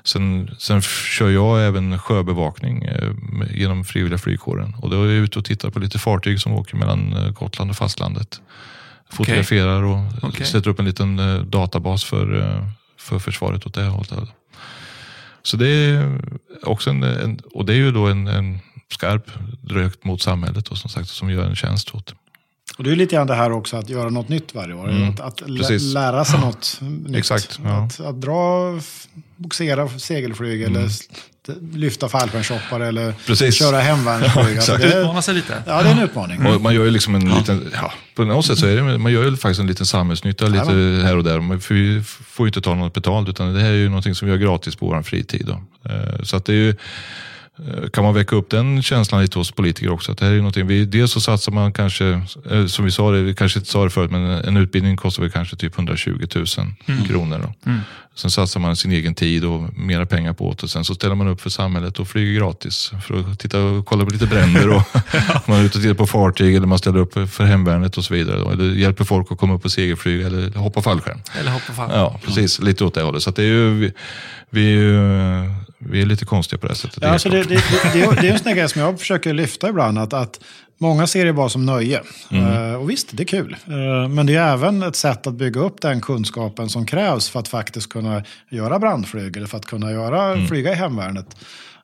Sen, sen kör jag även sjöbevakning eh, genom frivilliga flygkåren. Och då är jag ute och tittar på lite fartyg som åker mellan eh, Gotland och fastlandet. Fotograferar och Okej. sätter upp en liten eh, databas för, för försvaret åt det hållet. Så det är också en, en och det är ju då en, en skarp rökt mot samhället och som sagt som gör en tjänst åt. Och det är lite grann det här också att göra något nytt varje år. Mm, Att, att lära sig något nytt. Exakt, ja. Att, att dra, boxera segelflyg eller s- lyfta fallskärmshoppare eller Mm. Precis. köra hemvärnsflyg. Alltså exakt. det, Utmana sig lite. ja, det är en utmaning. Och man gör ju liksom en liten, ja, på något sätt så är det, man gör ju faktiskt en liten samhällsnytta lite här och där. Man får ju får ju inte ta något betalt utan det här är ju någonting som vi gör gratis på vår fritid. Då. Eh, Så att det är ju, kan man väcka upp den känslan lite hos politiker också. Att det här är någonting, vi, dels så satsar man kanske, eh, som vi sa det, vi kanske inte sa det förut, men en utbildning kostar väl kanske typ 120 000 kronor. Då. Sen satsar man sin egen tid och mera pengar på det. Och sen så ställer man upp för samhället och flyger gratis för att titta och kolla på lite bränder. Och man är ute och tittar på fartyg eller man ställer upp för hemvärnet och så vidare. Då. Eller hjälper folk att komma upp på segelflyg eller hoppa fallskärm. Eller hoppa fram. Ja, precis. Lite åt det hållet. Så det är ju, vi, vi, är ju, vi är lite konstiga på det sättet. Ja, alltså det, klart. det, det, det, är- en sån grej som jag försöker lyfta ibland. Att, att många ser det bara som nöje. Mm. Eh, och visst, det är kul. Eh, men det är även ett sätt att bygga upp den kunskapen som krävs för att faktiskt kunna göra brandflyg eller för att kunna göra, Mm. flyga i hemvärnet.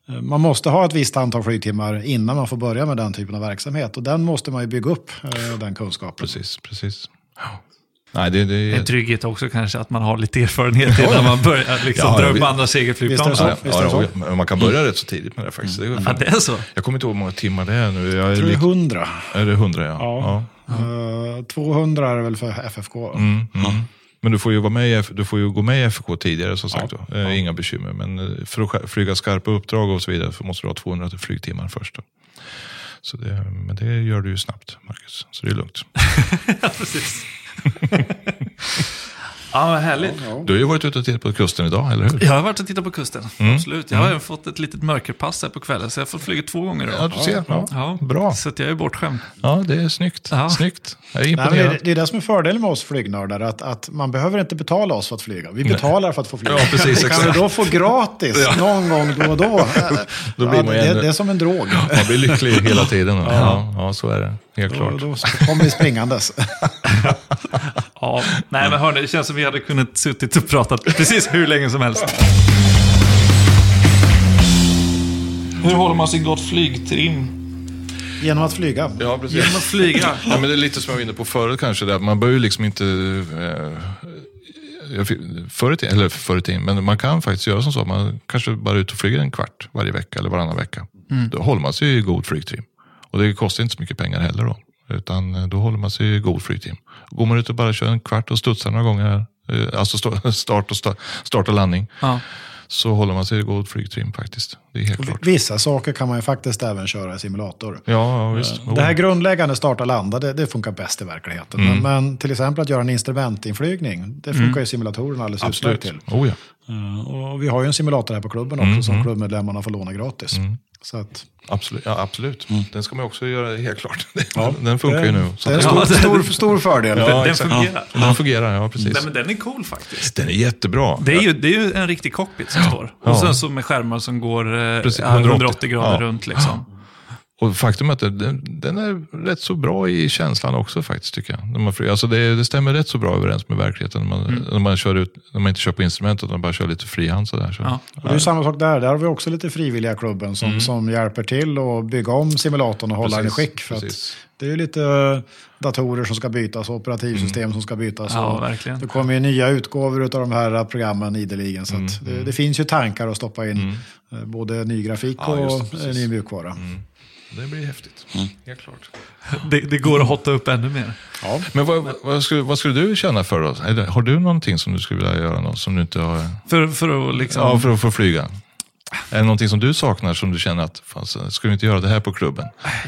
Eh, Man måste ha ett visst antal flygtimmar innan man får börja med den typen av verksamhet. Och den måste man ju bygga upp, den kunskapen. Precis, precis. Ja. Nej, det, det En trygghet också kanske att man har lite erfarenhet innan man börjar liksom Ja, dra vi- upp andra segelflygplan. Ja, ja, ja, men man kan börja rätt så tidigt med det faktiskt. Det är Ja, det är så. Jag kommer inte ihåg hur många timmar det är nu. Jag Jag tror det är lik- 100. är det 100 ja. Ja. Eh, 200 är det väl för FFK. Mm, mm. Men du får, ju vara med i, du får ju gå med i FK tidigare som sagt. Ja. Då. Eh, Inga bekymmer. Men eh, för att flyga skarpa uppdrag och så vidare så måste du ha 200 flygtimmar först. Då. Så det, men det gör du ju snabbt, Marcus. Så det är lugnt. Ja, precis. ja, vad härligt. Du har ju varit ute och tittat på kusten idag, eller hur? Jag har varit och tittat på kusten. Mm. Absolut. Jag har även fått ett litet mörkerpass här på kvällen, så jag har fått flyga två gånger Ja, idag. du ser. Ja. Ja, Bra. Så att jag är bortskämd. Ja, det är snyggt. Ja. snyggt. Jag är Nej, imponerad. det, det är det som är fördelen med oss flygnördar, att, att man behöver inte betala oss för att flyga. Vi betalar för att få flyga. Ja, precis, kan vi då få gratis någon gång då och då? Då blir ja, man det, ännu- det är som en drog. Man blir lycklig hela tiden. Ja, ja, så är det. Helt Då, klart. då kommer vi springandes. Ja, nej men hörni, det känns som vi hade kunnat suttit och pratat precis hur länge som helst. Hur håller man sig gott flygtrim? Genom att flyga. Ja, precis. Genom att flyga. Ja, men det är lite som jag var inne på förut kanske. Det, att man bör ju liksom inte... Eh, förr i eller förr i tiden, men man kan faktiskt göra som så. Man kanske bara är ute och flyger en kvart varje vecka eller varannan vecka. Då håller man sig i god flygtrim. Och det kostar inte så mycket pengar heller då. Utan eh, då håller man sig i god flygtrim. Går man ut och bara kör en kvart och studsar några gånger, eh, alltså sta- start och, sta- start och landning, Ja. så håller man sig i god flygtrim faktiskt. Det är helt klart. Vissa saker kan man ju faktiskt även köra i simulator. Ja, visst. Eh, Det här grundläggande starta landa, det, det funkar bäst i verkligheten. Mm. Men, men till exempel att göra en instrumentinflygning, det funkar ju simulatorerna alldeles Absolut. utmärkt till. Oh, ja. Och vi har ju en simulator här på klubben också Mm, som klubbmedlemmarna får låna gratis. Så att, Absolut. Ja, absolut. Den ska man också göra helt klart. Den funkar ju nu. Så det är en stor, Ja, stor, stor fördel. Ja, den fungerar. Ja, den fungerar, ja precis. Nej, men den är cool faktiskt. Den är jättebra. Det är, ju, det är ju en riktig cockpit som står. Ja. Och sen så med skärmar som går eh, Precis, ja, 180 180 grader Ja. runt liksom. Och faktum är att den, den är rätt så bra i känslan också faktiskt tycker jag. När man, flyger. alltså det, det stämmer rätt så bra överens med verkligheten när man, när man, kör ut, när man inte kör på instrument utan bara kör lite frihand sådär. Så. Ja. Och det är ju samma sak där. Där har vi också lite frivilliga klubben som, Mm. som hjälper till att bygga om simulatorn och hålla den i skick. För det är ju lite datorer som ska bytas och operativsystem Mm. som ska bytas. Ja, verkligen. Det kommer ju nya utgåvor av de här programmen ideligen. Så Mm, att det, det finns ju tankar att stoppa in eh, både ny grafik Ja, och just det, ny mjukvara. Det blir häftigt. Helt klart. Det, det går att hotta upp ännu mer. Ja. Men vad, vad, skulle, vad skulle du känna för då? Har du någonting som du skulle vilja göra något som du inte har? För, för att liksom... Ja, för att få flyga. Är det någonting som du saknar som du känner att, fan, ska vi inte göra det här på klubben?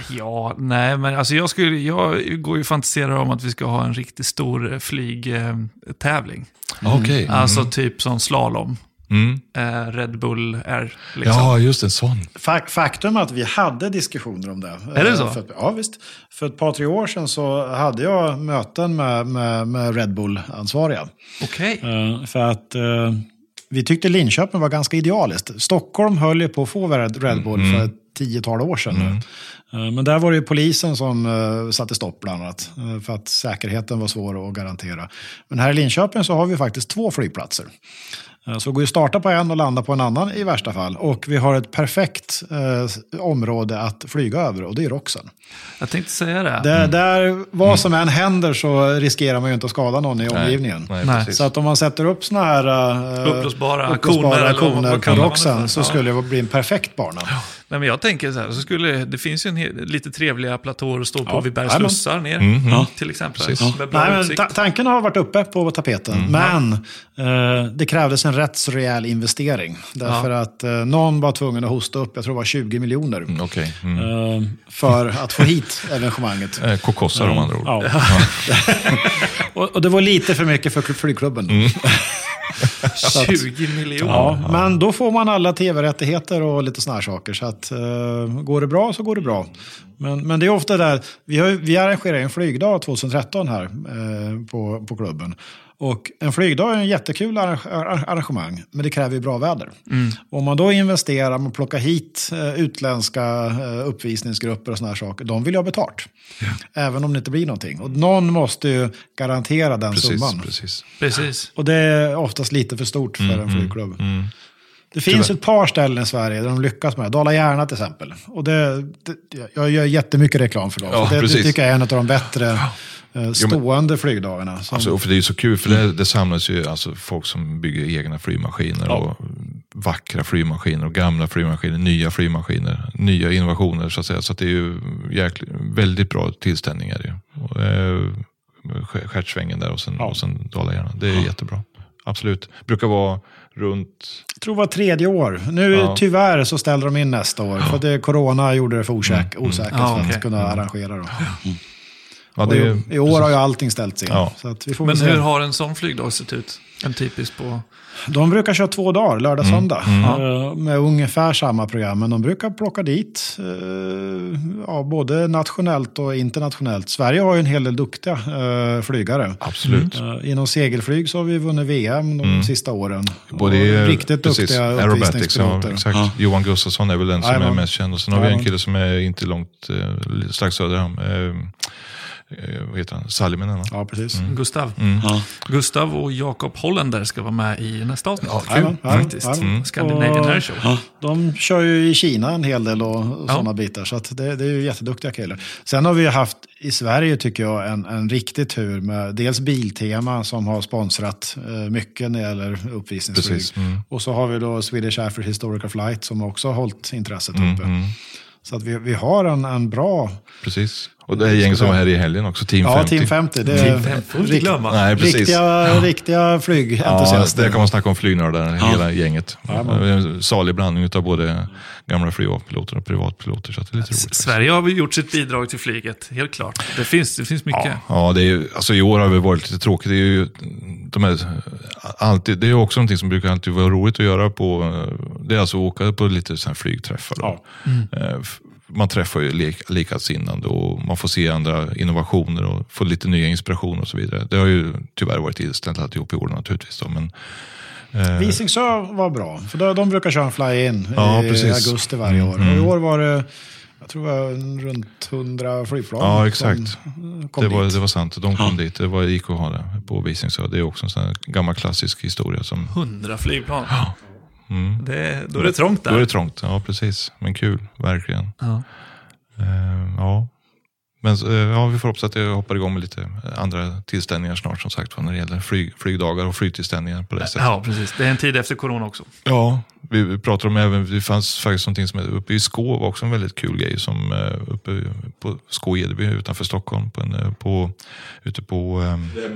Ja, nej, men alltså jag, skulle, jag går ju och fantiserar om att vi ska ha en riktigt stor eh, flygtävling. Okej. Alltså typ som slalom. Mm. Eh, Red Bull Air. Liksom. Ja, just en sån. Fak- Faktum är att vi hade diskussioner om det. Är det Eh, så? För, ja, visst. För ett par, tre år sedan så hade jag möten med, med, med Red Bull-ansvariga. Okej. Eh, För att eh, vi tyckte Linköping var ganska idealiskt. Stockholm höll ju på att få Red Bull för ett tiotal år sedan. nu. Eh, Men där var det ju polisen som satte stopp bland annat. För att säkerheten var svår att garantera. Men här i Linköping så har vi faktiskt två flygplatser. Eh, Så det går ju att starta på en och landa på en annan i värsta fall. Och vi har ett perfekt eh, område att flyga över och det är Roxen. Jag tänkte säga det. Där, där vad som än händer så riskerar man ju inte att skada någon i omgivningen. Nej. Så att om man sätter upp såna här uh, Uppblåsbara koner koner på Roxen så Ja. skulle det bli en perfekt bana. Nej, men jag tänker så här, så skulle, det finns ju en hel, lite trevliga platåer att stå på Ja, vid Bergs jajamän. slussar ner. Mm, Till exempel. Nej, men tanken har varit uppe på tapeten, Mm. men eh, det krävdes en rätt rejäl investering. Därför att eh, någon var tvungen att hosta upp, jag tror det var 20 miljoner, Mm, Okej. Mm. eh, för att få hit evenemanget. Eh, Kokossar om andra ord. Ja. och, och det var lite för mycket för flygklubben. Mm. 20 miljoner. Ja, men då får man alla tv-rättigheter och lite såna här saker. Så att, eh, går det bra så går det bra. Men, men det är ofta där, vi, har, vi arrangerar en flygdag 2013 här eh, på, på klubben. Och en flygdag är en jättekul arrange- ar- arrangemang, men det kräver ju bra väder. Om man då investerar och plockar hit eh, utländska eh, uppvisningsgrupper och såna här saker, de vill ju ha betalt. Även om det inte blir någonting. Och någon måste ju garantera den Precis, summan. precis. Precis. Och det är oftast lite för stort för en flygklubb. Det finns ett par ställen i Sverige där de lyckas med det. Dala-Järna till exempel. Och det, det, jag gör jättemycket reklam för dem. Ja, det, det tycker jag är en av de bättre eh, stående flygdagarna. Som, Alltså, och för det är så kul, för det, det samlas ju alltså folk som bygger egna flygmaskiner. Ja. Och vackra flygmaskiner och gamla flygmaskiner, nya flygmaskiner, nya innovationer så att säga. Så att det är ju jäkligt, väldigt bra tillställningar. Eh, Stjärtsvängen där och sen, Ja. och sen Dala-Järna. Det är jättebra. Absolut. Brukar vara runt... jag tror det var tredje år. Nu Ja. tyvärr så ställde de in nästa år. För att det, corona gjorde det för osäk, osäkert Ja, för att kunna arrangera. Då. Ja, Och det i, är, I år har ju allting ställts in. Ja. Så att vi får Men hur har en sån flygdag sett ut? En typisk på... De brukar köra två dagar, lördag Mm. söndag. eh, Med ungefär samma program. Men de brukar plocka dit eh, ja, både nationellt och internationellt. Sverige har ju en hel del duktiga eh, flygare. Absolut. Eh, Inom segelflyg så har vi vunnit VM de sista åren. Mm. Både Och riktigt precis, duktiga aerobatics, ja, uppvisningspiloter. exakt. Johan Gustafsson är väl den som är Jajamän. mest känd. Och sen har vi en kille som är inte långt, strax söder om, vad heter han, Salminen va? Ja, precis. Mm. Gustav. Ja. Gustav och Jakob Hollander ska vara med i nästa avsnitt. Ja, kul. Jajamän, jajamän, Faktiskt. jajamän. Scandinavian Och- Air Show. Ja. De kör ju i Kina en hel del och, och Ja. sådana bitar. Så att det, det är ju jätteduktiga killar. Sen har vi ju haft i Sverige tycker jag en, en riktig tur med dels Biltema som har sponsrat eh, mycket när det gäller uppvisningsflyg. Mm. Och så har vi då Swedish Air for Historical Flight som också har hållit intresset Mm, uppe. mm, Så att vi, vi har en, en bra... precis. Och det är gänget som var här i helgen också, Team Ja, 50. Team 50. Det är Team 50 får vi inte rikt- glömma. Nej, precis. Riktiga, riktiga Ja, flygentusiaster. där kan man snacka om flygnördar, hela gänget. Det En salig blandning av både gamla flygvapenpiloter och privatpiloter. Så det är lite roligt. faktiskt. Sverige har gjort sitt bidrag till flyget, helt klart. Det finns, det finns mycket. Ja, det är, alltså i år har det varit lite tråkigt. Det är ju, de är, alltid, det är också någonting som brukar alltid vara roligt att göra på, eh, det är alltså att åka på lite sådana här flygträffar. Då. Eh, f- Man träffar ju lik, likasinnande och man får se andra innovationer och få lite nya inspirationer och så vidare. Det har ju tyvärr varit inställt alltihop i år naturligtvis. Då, men, eh, Visingsö var bra, för de, de brukar köra en fly-in Ja, i precis. augusti varje år. Och i år var det, jag tror det var runt 100 flygplan Ja, exakt. som kom det, var, dit. det var sant, de kom dit. Det var gick att ha det på Visingsö. Det är också en sån gammal klassisk historia. Som, 100 flygplan. Mm. Det, då är det trångt Då är där. det trångt, ja precis. Men kul, verkligen. Ja. Eh, ja. Men eh, ja, vi får hoppas att det hoppar igång med lite andra tillställningar snart som sagt när det gäller flyg, flygdagar och flygtillställningar på det sättet. ja, precis. Det är en tid efter corona också. Ja, vi, pratar om även, det fanns faktiskt någonting som är uppe i Skå var också en väldigt kul grej som eh, uppe på Skå Edeby utanför Stockholm på en, eh, på, ute på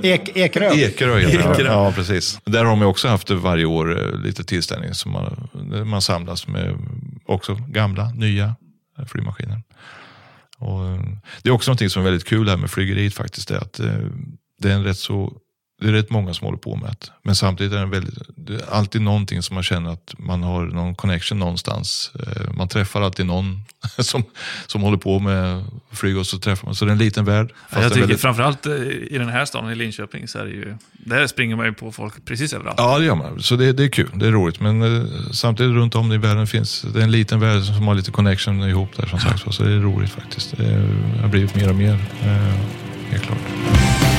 Ek, Ekerö. Ekerö. Ekerö. Ja, precis. Där har man ju också haft varje år eh, lite tillställningar som man, man samlas med också gamla, nya eh, flygmaskiner. Och, eh, det är också någonting som är väldigt kul här med flygeriet faktiskt. Det är att eh, det är en rätt så det är rätt många som håller på med det. Men samtidigt är det, väldigt, det är alltid någonting som man känner att man har någon connection någonstans. Eh, Man träffar alltid någon som, som håller på med flyg och så träffar man. Så det är en liten värld. fast jag tycker väldigt- framförallt eh, i den här staden, i Linköping, så är det ju... Där springer man ju på folk precis överallt. Ja, det gör man. Så det, det är kul. Det är roligt. Men eh, samtidigt runt om i världen finns det är en liten värld som har lite connection ihop där som sagt. Så det är roligt faktiskt. Det har blivit mer och mer. Helt klart.